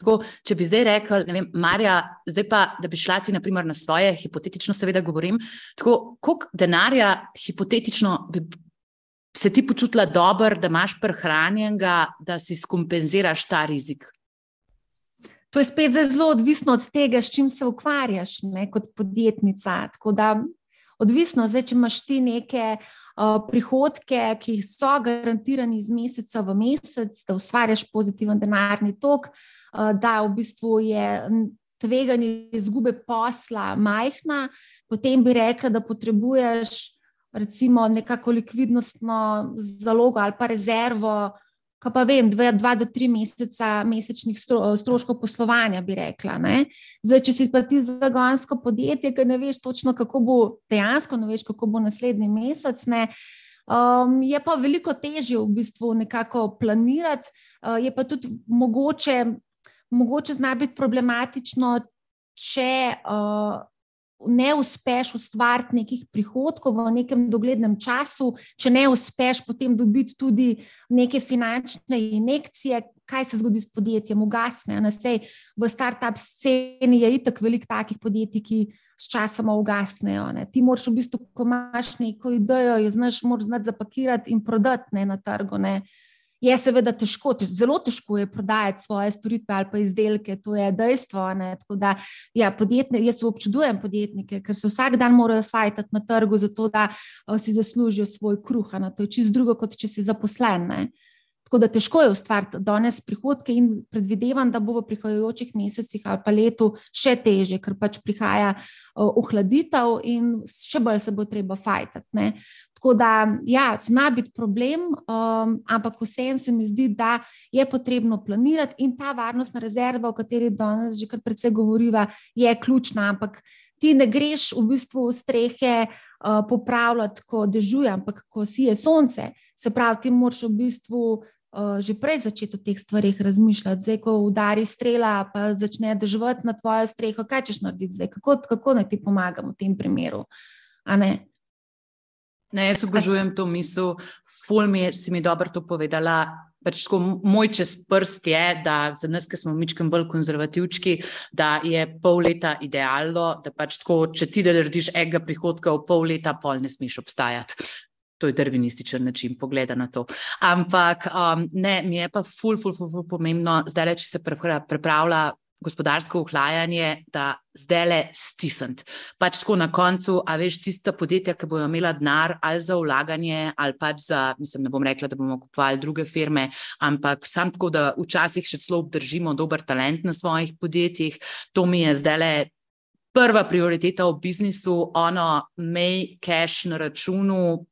tako, če bi zdaj rekel, ne vem, Marja, zdaj pa, da bi šla ti naprimer, na svoje, hipotetično, seveda govorim, tako, koliko denarja hipotetično bi se ti počutila dobro, da imaš prehranjenega, da si skompenziraš ta rizik? To je spet zelo odvisno od tega, s čim se ukvarjaš ne, kot podjetnica. Da, odvisno, zdaj, če imaš ti neke uh, prihodke, ki so garantirani iz meseca v mesec, da ustvarjaš pozitiven denarni tok, uh, da v bistvu je tveganje izgube posla majhna, potem bi rekla, da potrebuješ recimo nekako likvidnostno zalogo ali pa rezervo kaj pa vem, dve, dva do tri meseca mesečnih stro, stroškov poslovanja, bi rekla. Zdaj, če si pa ti zagonsko podjetje, ki ne veš točno, kako bo dejansko, ne veš, kako bo naslednji mesec. Ne? Um, je pa veliko težje v bistvu nekako planirati, uh, je pa tudi mogoče, mogoče zna biti problematično, če uh, ne uspeš ustvariti nekih prihodkov v nekem doglednem času, če ne uspeš potem dobiti tudi neke finančne injekcije, kaj se zgodi s podjetjem, ugasne. Sej, v start-up sceni je itak veliko takih podjetij, ki s časoma ugasnejo. Ne. Ti moraš v bistvu, ko imaš neko idejo, jo znaš, moraš znati zapakirati in prodati ne, na trgu. Ne. Je seveda težko, zelo težko je prodajati svoje storitve ali pa izdelke, to je dejstvo. Da, ja, podjetne, jaz občudujem podjetnike, ker se vsak dan morajo fajtati na trgu, zato da si zaslužijo svoj kruh. To je čisto drugo, kot če si zaposlen. Ne. Tako da težko je ustvariti danes prihodke in predvidevam, da bo v prihajajočih mesecih ali pa letu še teže, ker pač prihaja ohladitev in še bolj se bo treba fajtati. Tako da, ja, zna biti problem, um, ampak vseeno se mi zdi, da je potrebno planirati in ta varnostna rezerva, o kateri danes že kar precej govoriva, je ključna. Ampak ti ne greš v bistvu v strehe uh, popravljati, ko dežuje, ampak ko si je sonce. Se pravi, ti moraš v bistvu. Uh, že prej začeti o teh stvarih razmišljati, zdaj, ko udari strela, pa začne držati na tvojo streho, kaj češ narediti, zdaj, kako, kako naj ti pomagamo v tem primeru. Ne, jaz obožujem to misel, ful mi je, si mi dobro to povedala. Pač tako, moj čez prst je, da za nas, ki smo mičkim bolj konzervativčki, da je pol leta idealno, da pač tako, če ti narediš enega prihodka v pol leta, pol ne smeš obstajati. To je darvinističen način pogleda na to. Ampak um, ne, mi je pa ful, ful, ful, ful pomembno, zdaj, če se pripravlja gospodarsko uhlajanje, da zdaj le stisniti. Pač tako na koncu, a veš, tista podjetja, ki bodo imela denar ali za vlaganje, ali pač za, mislim, ne bom rekla, da bomo kupovali druge firme, ampak sam tako, da včasih še celo obdržimo dober talent na svojih podjetjih, to mi je zdaj le. Prva prioriteta v biznisu, ono, mej cash na računu,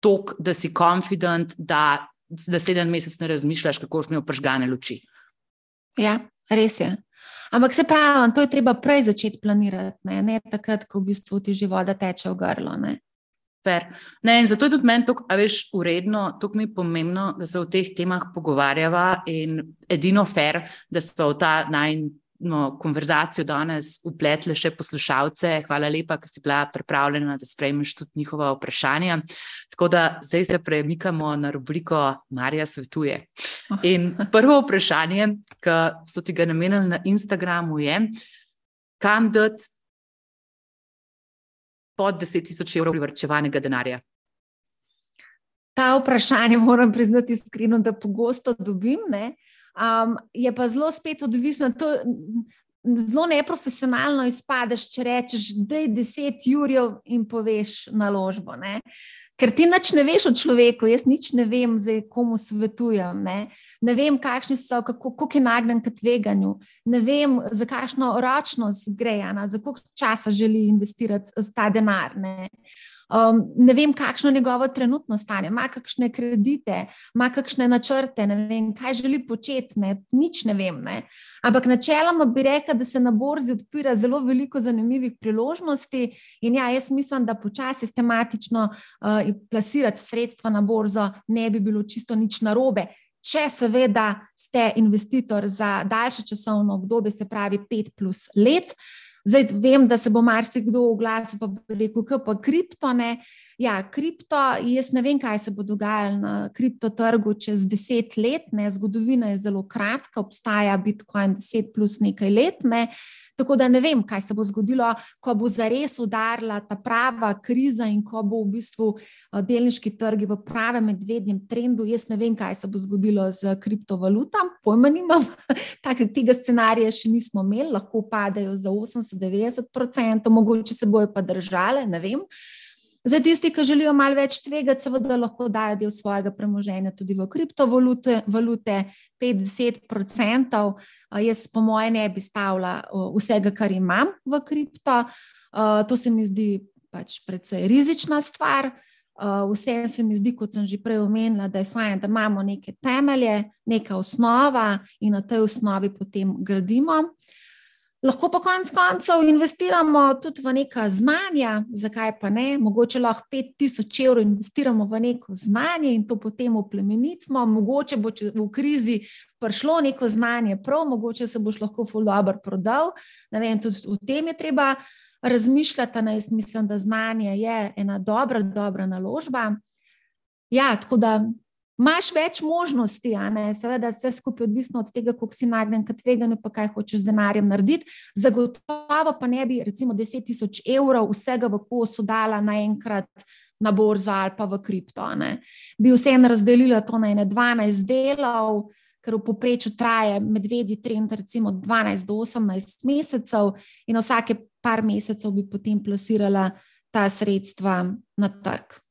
tok, da si confident, da naslednji mesec ne razmišljaš, kako boš imel pržgane luči. Ja, res je. Ampak se pravi, to je treba prej začeti planirati, ne, ne takrat, ko v bistvu ti že voda teče v grlo. Ne. Ne, zato je tudi meni to, a veš, uredno, to mi je pomembno, da se o teh temah pogovarjava in edino fair, da so v ta naj no, konverzacijo danes upletle še poslušalce. Hvala lepa, ker si bila pripravljena, da sprejmeš tudi njihova vprašanja. Tako da zdaj se premikamo na rubriko Marija svetuje. In prvo vprašanje, ki so ti ga namenili na Instagramu, je, kam dati pod 10.000 evrov privrčevanega denarja? Ta vprašanje moram priznati iskreno, da pogosto dobim. Ne? Um, je pa zelo spet odvisno. To, zelo neprofesionalno izpadeš, če rečeš, da je 10 jurjev in poveš naložbo. Ne? Ker ti nič ne veš o človeku, jaz nič ne vem, zdaj, komu svetujem. Ne, ne vem, kakšni so, kako, kako je nagnen k tveganju, ne vem, za kakšno ročnost gre, na, za koliko časa želi investirati ta denar. Ne. Um, ne vem, kakšno je njegovo trenutno stanje, ima kakšne kredite, ima kakšne načrte, ne vem, kaj želi početi, ne, nič ne vem. Ne. Ampak načeloma bi rekla, da se na borzi odpira zelo veliko zanimivih priložnosti in ja, jaz mislim, da počasi sistematično uh, plasirati sredstva na borzo ne bi bilo čisto nič narobe. Če seveda ste investitor za daljše časovno obdobje, se pravi pet plus let, uh, Zdaj vem, da se bo marsikdo oglasil, pa bo rekel, kaj pa kripto. Ja, kripto, jaz ne vem, kaj se bo dogajalo na kriptotrgu čez deset let. Ne? Zgodovina je zelo kratka, obstaja Bitcoin deset plus nekaj let. Ne? Tako da ne vem, kaj se bo zgodilo, ko bo zares udarila ta prava kriza in ko bo v bistvu eh, delniški trgi v pravem medvedjem trendu. Jaz ne vem, kaj se bo zgodilo z kriptovalutam, pojma nimam, tako tega scenarija še nismo imeli, lahko padajo za 80-90%, mogoče se bojo pa držale, ne vem. Za tisti, ki želijo malo več tvegati, seveda lahko dajo del svojega premoženja tudi v kriptovalute, valute, 50%. Jaz, po mojem, ne bi stavila vsega, kar imam v kripto. To se mi zdi pač precej rizična stvar. Vse se mi zdi, kot sem že prej omenila, da je fajn, da imamo neke temelje, neka osnova in na tej osnovi potem gradimo. Lahko pa konec koncev investiramo tudi v neka znanja, zakaj pa ne? Mogoče lahko 5000 evrov investiramo v neko znanje in to potem oplemenitimo. Mogoče bo v krizi prišlo neko znanje, prav, mogoče se boš lahko fuldober prodal. Vem, tudi o tem je treba razmišljati. Ne? Jaz mislim, da znanje je ena dobra, dobra naložba. Ja, tako da Máš več možnosti, seveda, vse skupaj odvisno od tega, koliko si nagnjen k tveganju, pa kaj hočeš z denarjem narediti. Zagotovo pa ne bi, recimo, 10 tisoč evrov vsega v kosu dala naenkrat na borzo ali pa v kripto. Ne. Bi vseeno razdelila to na ene 12 delov, ker v poprečju traje medvedji trend, recimo 12 do 18 mesecev, in vsake par mesecev bi potem plasirala ta sredstva na trg.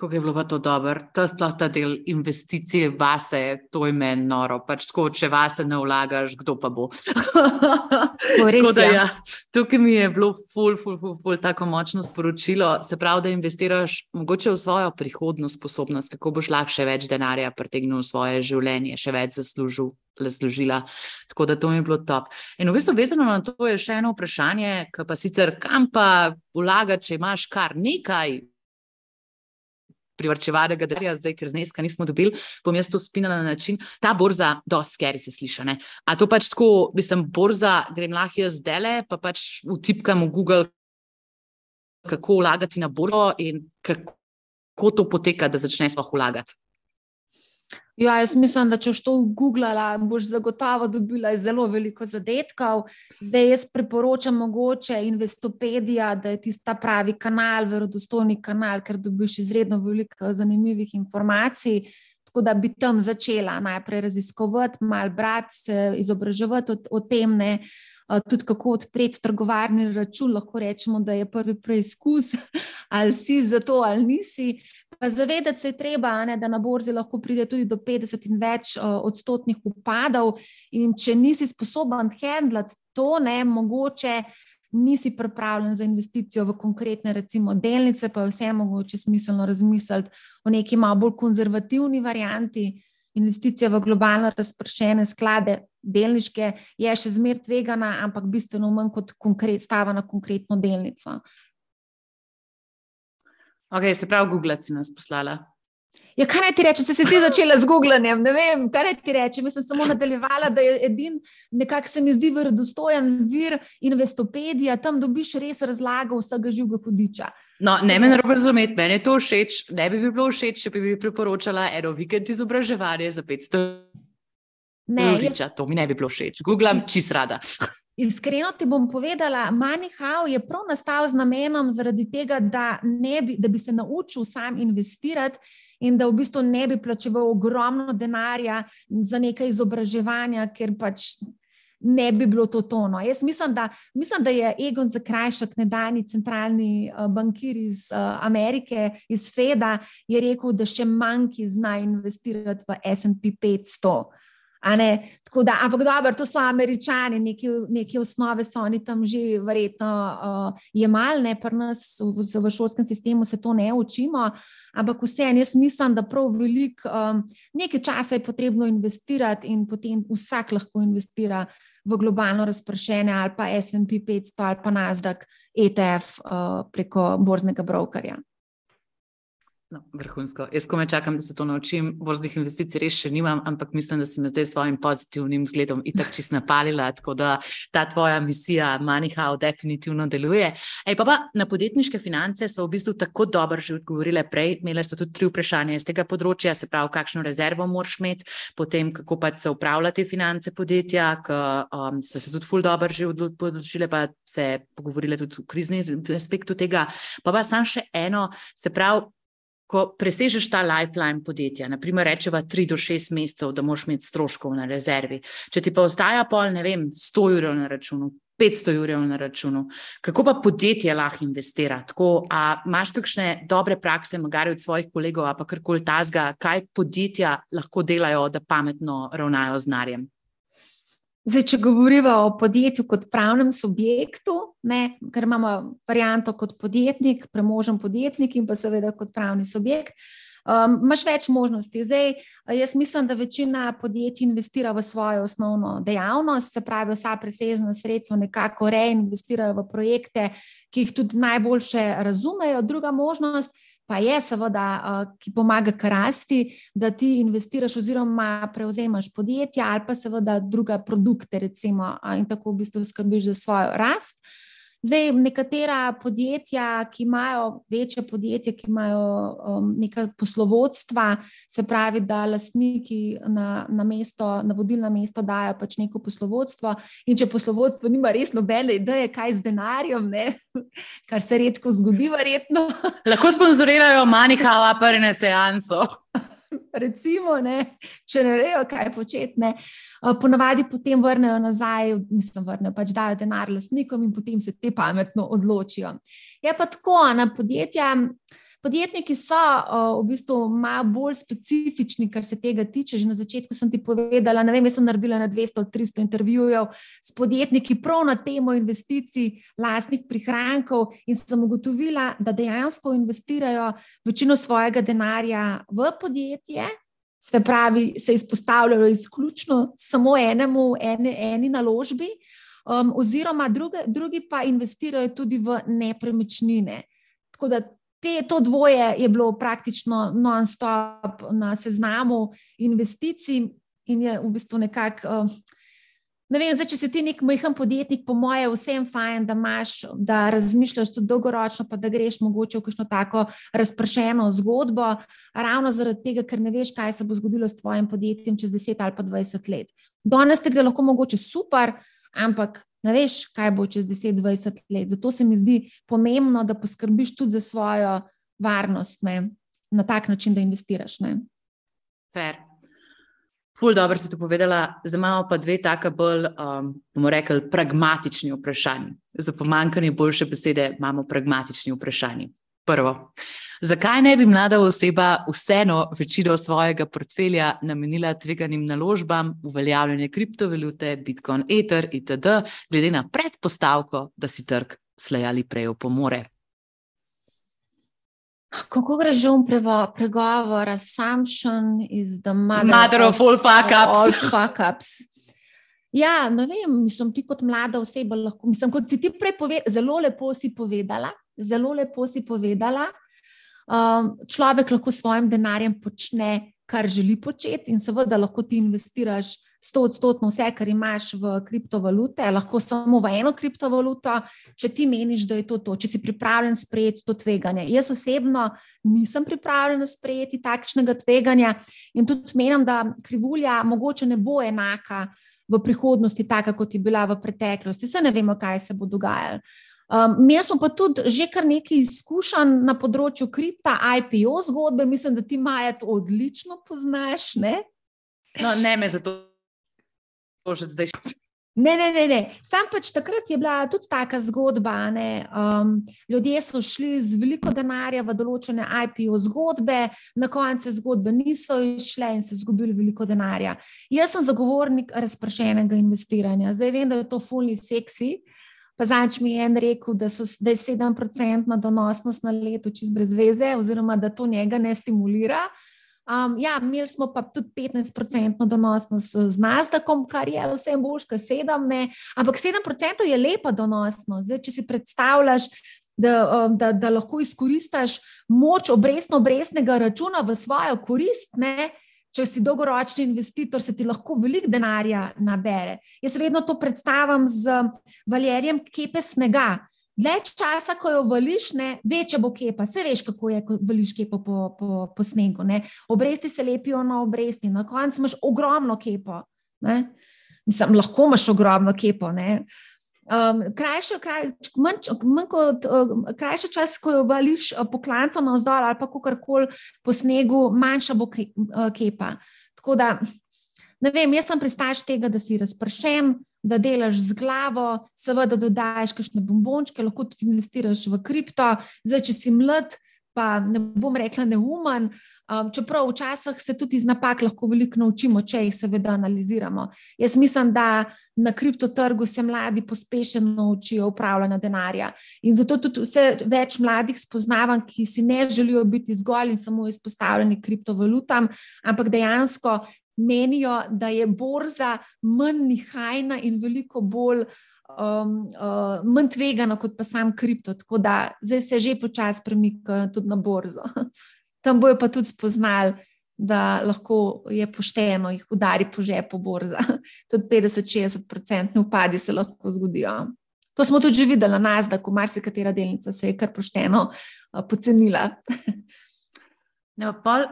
Kako je bilo pa to dobro, ta, ta, ta del investicije vase, to je meni noro. Pač tako, če vase ne vlagaš, kdo pa bo. Res, da, ja. Ja, tukaj mi je bilo ful, ful, ful, ful, tako močno sporočilo. Se pravi, da investiraš mogoče v svojo prihodno sposobnost, kako boš lahko še več denarja pritegnil v svoje življenje, še več zaslužil. Služila. Tako da to mi je bilo top. In v bistvu, vezano na to, je še eno vprašanje, ki pa sicer kam pa vlagati, če imaš kar nekaj privrčevanega denarja, zdaj, ker zneska nismo dobili, bom jaz to spinala na način, ta borza, dosti skeri se sliša. Ne? A to pač tako, mislim, borza, grem lahko jaz dele, pa pač vtipkam v Google, kako vlagati na borzo in kako to poteka, da začneš sploh vlagati. Ja, jaz mislim, da če boš to googlala, boš zagotovo dobila zelo veliko zadetkov. Zdaj jaz priporočam mogoče Investopedija, da je tista pravi kanal, verodostojni kanal, ker dobiš izredno veliko zanimivih informacij. Tako da bi tam začela najprej raziskovati, malo brati, se izobraževati o, o tem, ne, tudi kako odpreti trgovarni račun. Lahko rečemo, da je prvi preizkus, ali si za to ali nisi. Zavedati se je treba, ne, da na borzi lahko pride tudi do 50 in več uh, odstotnih upadov, in če nisi sposoben handlati to, ne, mogoče nisi pripravljen za investicijo v konkretne, recimo, delnice, pa je vseeno mogoče smiselno razmisliti o neki malo bolj konzervativni varianti. Investicija v globalno razpršene sklade, delniške, je še zmeraj tvegana, ampak bistveno manj kot konkret, stava na konkretno delnico. Ok, se pravi, Google si nas poslala. Ja, kaj naj ti rečem, se je začela z googlanjem? Ne vem, kaj naj ti rečem. Jaz sem samo nadaljevala, da je edin, nekako se mi zdi, verodostojen vir Investopedija, tam dobiš res razlago vsega živega hudiča. No, ne me narobe razumeti, meni je to všeč. Ne bi bilo všeč, če bi mi priporočala eno vikend izobraževanje za 500. Ne, jaz... to mi ne bi bilo všeč. Googlam čist rada. Iskreno ti bom povedala, Manihau je prav nastal z namenom, zaradi tega, da, bi, da bi se naučil sam investirati in da v bistvu ne bi plačeval ogromno denarja za nekaj izobraževanja, ker pač ne bi bilo to tono. Jaz mislim, da, mislim, da je Egon Zakrajšek, nedajni centralni uh, bankir iz uh, Amerike, iz Feda, je rekel, da še manjki zna investirati v SP 500. Da, ampak dobro, to so američani, neki, neki osnove so oni tam že verjetno uh, jemali, pri nas v, v šolskem sistemu se to ne učimo. Ampak vseeno, jaz mislim, da prav veliko um, nekaj časa je potrebno investirati in potem vsak lahko investira v globalno razpršene ali pa SP 500 ali pa Nasdaq ETF uh, preko borznega brokerja. No, vrhunsko. Jaz ko me čakam, da se to naučim, borznih investicij res še nimam, ampak mislim, da si me zdaj s svojim pozitivnim zgledom itak čist napalila, tako da ta tvoja misija Manihau definitivno deluje. Ej, pa, pa na podjetniške finance so v bistvu tako dobro že odgovorile prej, imele so tudi tri vprašanja iz tega področja, se pravi, kakšno rezervo moraš imeti, potem kako pač se upravlja te finance podjetja, ki um, so se tudi ful dobro že odločile, pa se pogovorile tudi v krizni aspektu tega. Pa pa sam še eno, se pravi, ko presežeš ta lifeline podjetja, naprimer rečeva 3 do 6 mesecev, da moš imeti stroškov na rezervi, če ti pa ostaja pol, ne vem, 100 ur na računu. 500 ur na računu. Kako pa podjetje lahko investira? Tako, a imaš kakšne dobre prakse, magari od svojih kolegov, pa karkoli tazga, kaj podjetja lahko delajo, da pametno ravnajo z narjem? Zdaj, če govorimo o podjetju kot pravnem subjektu, ne, ker imamo varianto kot podjetnik, premožen podjetnik in pa seveda kot pravni subjekt, um, imaš več možnosti. Zdaj, jaz mislim, da večina podjetij investira v svojo osnovno dejavnost, se pravi, vsa presežna sredstva nekako reinvestirajo v projekte, ki jih tudi najboljše razumejo. Druga možnost pa je seveda, ki pomaga k rasti, da ti investiraš oziroma prevzemaš podjetja ali pa seveda druga produkte, recimo, in tako v bistvu skrbiš za svojo rast. Zdaj, nekatera podjetja, ki imajo večje podjetje, ki imajo um, neka poslovodstva, se pravi, da lastniki na, na, mesto, na vodilno mesto dajo pač neko poslovodstvo. In če poslovodstvo nima res nobene ideje, kaj z denarjem, ne, kar se redko zgodi, verjetno. Lahko sponzorirajo manjkava, pa ne seanso. recimo, ne, če ne vejo, kaj početi. Ponavadi potem vrnejo nazaj, mislim, vrnejo, pač dajo denar lastnikom in potem se te pametno odločijo. Je pa tako, na podjetja. Podjetniki so uh, v bistvu malo bolj specifični, kar se tega tiče. Že na začetku sem ti povedala, ne vem, jaz sem naredila na 200-300 intervjujev s podjetniki prav na temo investicij, lastnih prihrankov in sem ugotovila, da dejansko investirajo večino svojega denarja v podjetje. Se pravi, se izpostavljajo izključno samo enemu, ene, eni naložbi, um, oziroma druge, drugi pa investirajo tudi v nepremičnine. Tako da Te, to dvoje je bilo praktično non-stop na seznamu investicij, in je v bistvu nekako. Uh, ne vem, zdaj, če si ti nek majhen podjetnik, po moje, vsem fajn, da imaš, da razmišljaš tudi dolgoročno, pa da greš mogoče v kakšno tako razpršeno zgodbo, ravno zaradi tega, ker ne veš, kaj se bo zgodilo s tvojim podjetjem čez 10 ali pa 20 let. Danes te gre lahko mogoče super, ampak ne veš, kaj bo čez 10-20 let. Zato se mi zdi pomembno, da poskrbiš tudi za svojo varnost ne? na tak način, da investiraš. Fer. Ful, dobro si to povedala, za malo pa dve tako bolj, um, bomo rekli, pragmatični vprašanji. Za pomankanje boljše besede imamo pragmatični vprašanji. Prvo, zakaj ne bi mlada oseba vseeno večino svojega portfelja namenila tveganim naložbam, uveljavljanje kriptovalute, Bitcoin, Ether itd., glede na predpostavko, da si trg slej ali prej opomore? Kako gre že um pregovor? Assumption is the mother, mother of, of all fuck ups. All fuck ups. Ja, ne vem, mislim, ti kot mlada oseba lahko, mislim, kot si ti prej povedala, zelo lepo si povedala, zelo lepo si povedala. um, človek lahko s svojim denarjem počne, kar želi početi, in seveda lahko ti investiraš sto odstotno vse, kar imaš v kriptovalute, lahko samo v eno kriptovaluto, če ti meniš, da je to to, če si pripravljen sprejeti to tveganje. Jaz osebno nisem pripravljen sprejeti takšnega tveganja in tudi menim, da krivulja mogoče ne bo enaka v prihodnosti, taka kot je bila v preteklosti. Se ne vemo, kaj se bo dogajalo. Um, imeli smo pa tudi že kar nekaj izkušenj na področju kripta, IPO zgodbe, mislim, da ti Maja to odlično poznaš. Ne, no, ne me zato že zdaj. Ne, ne, ne, ne. Sam pač takrat je bila tudi taka zgodba. Um, ljudje so šli z veliko denarja v določene IPO zgodbe, na koncu zgodbe niso išle in so izgubili veliko denarja. Jaz sem zagovornik razpršenega investiranja. Zdaj vem, da je to fully seksi. Pa zadnjič mi je en rekel, da, so, da je 7% donosnost na leto čez brez veze, oziroma da to njega ne stimulira. Um, ja, imeli smo pa tudi 15% donosnost z Nasdaqom, kar je vse boljš, kot 7%, ampak 7% je lepa donosnost. Zdaj, če si predstavljaš, da, um, da, da lahko izkoristiš moč obrestno-obrestnega računa v svojo korist, ne, če si dolgoročni investitor, se ti lahko veliko denarja nabere. Jaz vedno to predstavljam z valjerjem kepe snega. Dlje časa, ko jo vališ, ne, večja bo kepa. Vse veš, kako je, ko vališ kepo po, po, po snegu. Ne. Obresti se lepijo na obresti, na koncu imaš ogromno kepo. Mislim, lahko imaš ogromno kepo. Ne. Um, krajši, kraj, manj, manj kot um, krajši čas, ko jo vališ uh, po klancu na vzdolj ali pa kakorkoli po snegu, manjša bo ke, uh, kepa. Tako da, ne vem, jaz sem pristaš tega, da si razpršen, da delaš z glavo, seveda dodajes kakšne bombončke, lahko tudi investiraš v kripto. Zdaj, če si mlad, pa ne bom rekla neumen, Um, čeprav včasih se tudi iz napak lahko veliko naučimo, če jih seveda analiziramo. Jaz mislim, da na kriptotrgu se mladi pospešeno učijo upravljanja denarja. In zato tudi vse več mladih spoznavam, ki si ne želijo biti zgolj in samo izpostavljeni kriptovalutam, ampak dejansko menijo, da je borza manj nihajna in veliko bolj. Um, uh, manj tvegano kot pa sam kripto, tako da zdaj se že počasi premika tudi na borzo. tam bojo pa tudi spoznali, da lahko je pošteno jih udari po žepu borza. Tudi 50-60% upadi se lahko zgodijo. To smo tudi že videli na nas, da ko marsikatera delnica se je kar pošteno pocenila. No, pol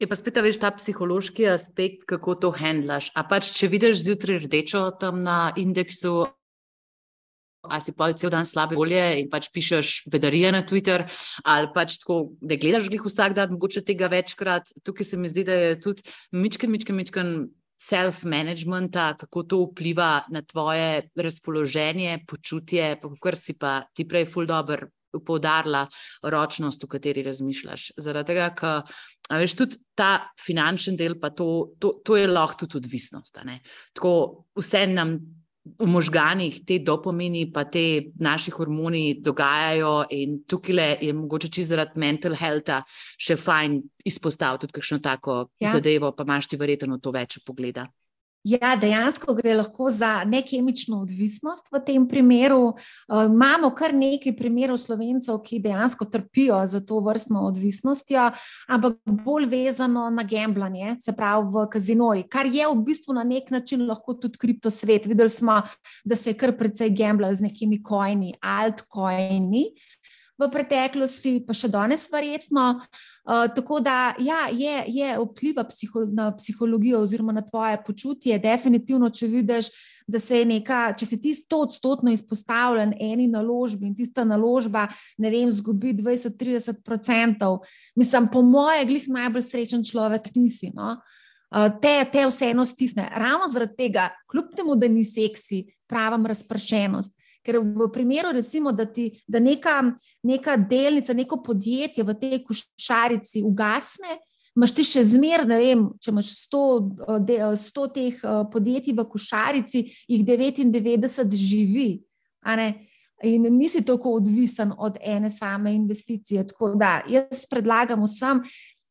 je pa spet veš ta psihološki aspekt, kako to handlaš. A pač, če vidiš zjutraj rdečo tam na indeksu, ali si pa cel dan slabe volje in pač pišeš bedarije na Twitter, ali pač tako, da gledaš jih vsak dan, mogoče tega večkrat. Tukaj se mi zdi, da je tudi mičken, mičken, mičken. Self-managementa, kako to vpliva na tvoje razpoloženje, počutje, kar si pa ti prej, ful dobro poudarila, ročnost, v kateri razmišljaš. Zaradi tega, ker veš, tudi ta finančni del, pa to, to, to je lahko tudi odvisnost. Tako vse nam v možganjih te dopamini, pa te naši hormoni dogajajo, in tukaj je mogoče čisto zaradi mental healtha še fajn izpostaviti tudi kakšno tako ja. zadevo, pa imaš ti verjetno to več pogleda. Ja, dejansko gre lahko za nekemično odvisnost v tem primeru. Uh, imamo kar nekaj primerov slovencev, ki dejansko trpijo za to vrstno odvisnostjo, ampak bolj vezano na gambljanje, se pravi v kazinoji, kar je v bistvu na nek način lahko tudi kriptosvet. Videli smo, da se je kar precej gambljalo z nekimi kojni, altcoini. V preteklosti, pa še danes, verjetno. Uh, tako da, ja, je, je vpliva psiho, na psihologijo, oziroma na tvoje počutje. Definitivno, če vidiš, da se je neka, če si ti sto odstotno izpostavljen eni naložbi in tista naložba, ne vem, zgubi 20-30 procentov, mislim, po mojem, glih najbolj srečen človek nisi. No? Uh, te, te vseeno stisne. Ravno zaradi tega, kljub temu, da ni seksi, pravim razpršenost. Ker v primeru, recimo, da ti da neka, neka delnica, neko podjetje v tej košarici ugasne, imaš ti še zmeraj, ne vem, če imaš 100, 100 teh podjetij v košarici, jih 99 živi. In nisi tako odvisen od ene same investicije. Tako da jaz predlagam vsem,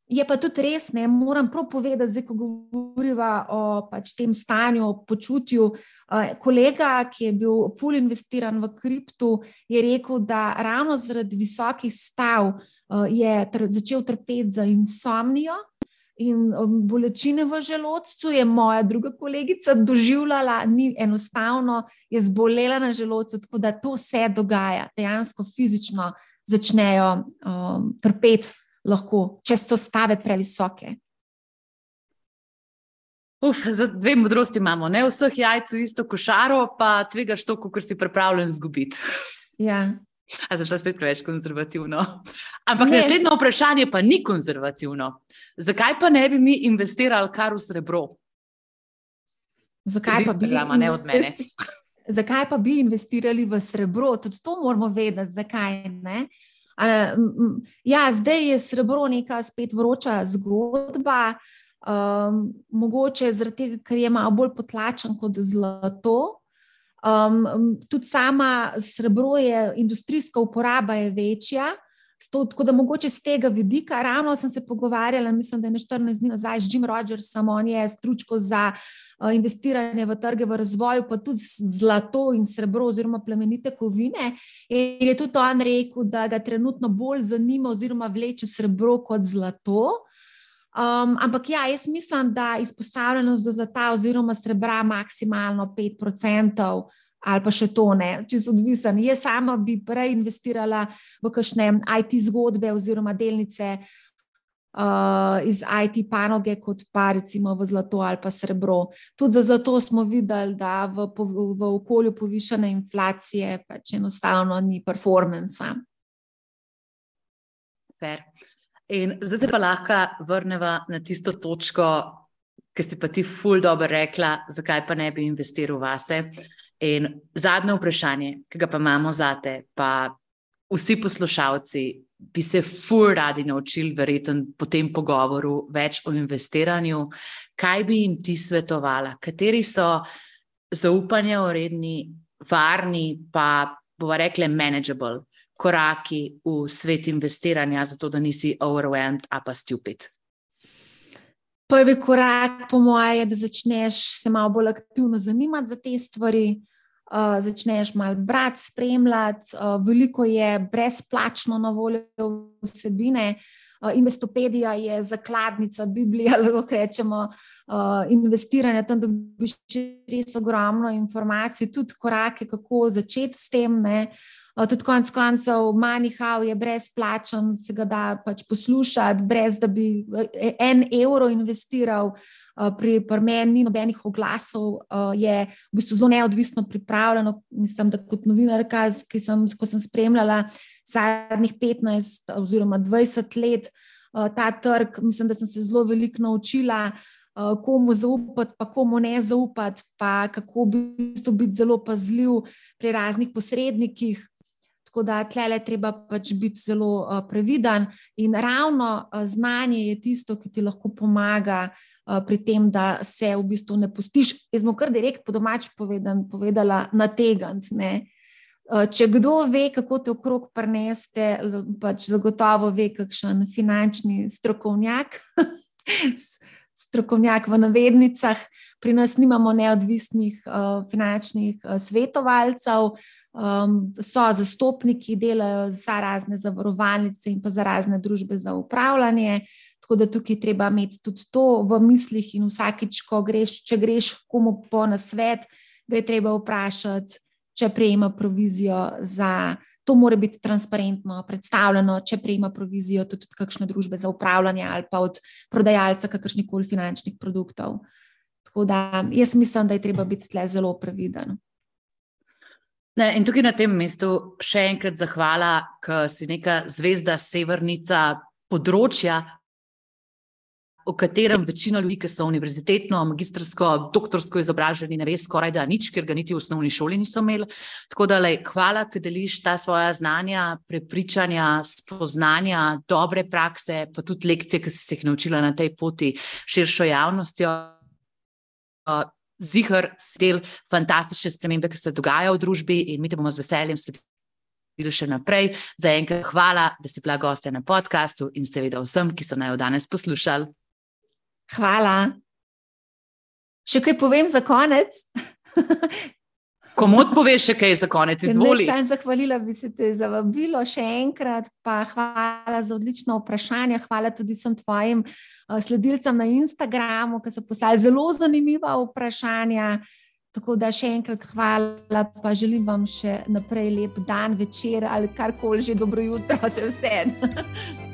Je pa tudi res, ne moram prav povedati, zdaj, ko govorimo o pač tem stanju, o počutju. Kolega, ki je bil full investiran v kripto, je rekel, da ravno zaradi visokih stav je začel trpeti za insomnijo in um, bolečine v želodcu. Je moja druga kolegica doživljala, ni enostavno, je zbolela na želodcu, tako da to se dogaja, dejansko fizično začnejo um, trpeti lahko, če so stave previsoke. Uf, za dve modrosti imamo, ne vseh jajc v isto košaro, pa tvegaš to, kar si pripravljen izgubiti. Ja. A zašla spet preveč konzervativno. Ampak naslednje vprašanje pa ni konzervativno. Zakaj pa ne bi mi investirali kar v srebro? Zakaj pa, bi zakaj pa bi investirali v srebro? Tudi to moramo vedeti, zakaj ne. Ja, zdaj je srebro neka spet vroča zgodba, um, mogoče zaradi tega, ker je malo bolj potlačen kot zlato. Um, tudi sama srebro je, industrijska uporaba je večja. To, tako da mogoče z tega vidika, ravno sem se pogovarjala, mislim, da je 14 dni nazaj z Jim Rogersom, on je stručko za uh, investiranje v trge v razvoju, pa tudi zlato in srebro, oziroma plemenite kovine. In je tudi on rekel, da ga trenutno bolj zanima, oziroma vleče srebro kot zlato. Um, ampak ja, jaz mislim, da izpostavljenost do zlata oziroma srebra maksimalno 5% ali pa še to ne, če so odvisen. Jaz sama bi prej investirala v kakšne IT zgodbe oziroma delnice uh, iz IT panoge, kot pa recimo v zlato ali pa srebro. Tudi za zlato smo videli, da v, v okolju povišene inflacije pač enostavno ni performansa. Fair. In zdaj se pa lahko vrnemo na tisto točko, ki si pa ti ful dobro rekla, zakaj pa ne bi investiral vase. In zadnje vprašanje, ki ga pa imamo za te, pa vsi poslušalci bi se fur radi naučili, verjetno po tem pogovoru, več o investiranju. Kaj bi jim ti svetovala, kateri so zaupanja uredni, varni, pa bomo rekli, manageable koraki v svet investiranja, zato da nisi overwhelmed, a pa stupid. Prvi korak, po mojem, je, da začneš se malo bolj aktivno zanimati za te stvari, uh, začneš malo brati, spremljati. Uh, veliko je brezplačno na voljo vsebine. Uh, Investopedija je zakladnica, Biblija, lahko rečemo, uh, investiranja. Tam dobiš res ogromno informacij, tudi korake, kako začeti s tem. Ne. Tudi konec koncev, Manihau je brezplačen, se ga da pač poslušati, brez da bi e, en evro investiral. Pri, pri meni ni nobenih oglasov, je v bistvu zelo neodvisno pripravljeno. Mislim, da kot novinarka, ki sem, ko sem spremljala zadnjih 15 oziroma 20 let ta trg, mislim, da sem se zelo veliko naučila, komu zaupati, pa komu ne zaupati, pa kako v bistvu biti zelo pazljiv pri raznih posrednikih. Tako da tle treba pač biti zelo uh, previden, in ravno uh, znanje je tisto, ki ti lahko pomaga uh, pri tem, da se v bistvu ne pustiš. Jaz smo kar direkt po domač povedan, povedala na teganc. Če kdo ve, kako te okrog preneste, pač zagotovo ve, kakšen finančni strokovnjak, strokovnjak v navednicah. Pri nas nimamo neodvisnih uh, finančnih uh, svetovalcev, um, so zastopniki, delajo za razne zavarovalnice in pa za razne družbe za upravljanje. Tako da tukaj treba imeti tudi to v mislih, in vsakič, ko greš, če greš komu po nasvet, ga je treba vprašati, če prejema provizijo za. To mora biti transparentno predstavljeno, če prejema provizijo tudi od kakšne družbe za upravljanje ali pa od prodajalca kakršnih koli finančnih produktov. Tako da jaz mislim, da je treba biti tle zelo previden. Ne, in tukaj na tem mestu še enkrat zahvala, ker si neka zvezda, severnica področja, o katerem večina ljudi, ki so univerzitetno, magistrsko, doktorsko izobraženi, ne ve skoraj da nič, ker ga niti v osnovni šoli niso imeli. Tako da, lej, hvala, ker deliš ta svoja znanja, prepričanja, spoznanja, dobre prakse, pa tudi lekcije, ki si se jih naučila na tej poti širšo javnostjo zihar del fantastične spremembe, ki se dogajajo v družbi, in mi te bomo z veseljem sledili naredili še naprej. Za enkrat hvala, da si bila gostja na podkastu in seveda vsem, ki so naj jo danes poslušali. Hvala. Še kaj povem za konec? Komu poveš, še kaj za konec, izvoli? Ne, zahvalila bi se ti za vabilo še enkrat, pa hvala za odlično vprašanje. Hvala tudi vsem tvojim uh, sledilcem na Instagramu, ki so poslali zelo zanimiva vprašanja. Tako da še enkrat hvala, pa želim vam še naprej lep dan, večer ali karkoli že dobro jutro, vse vse.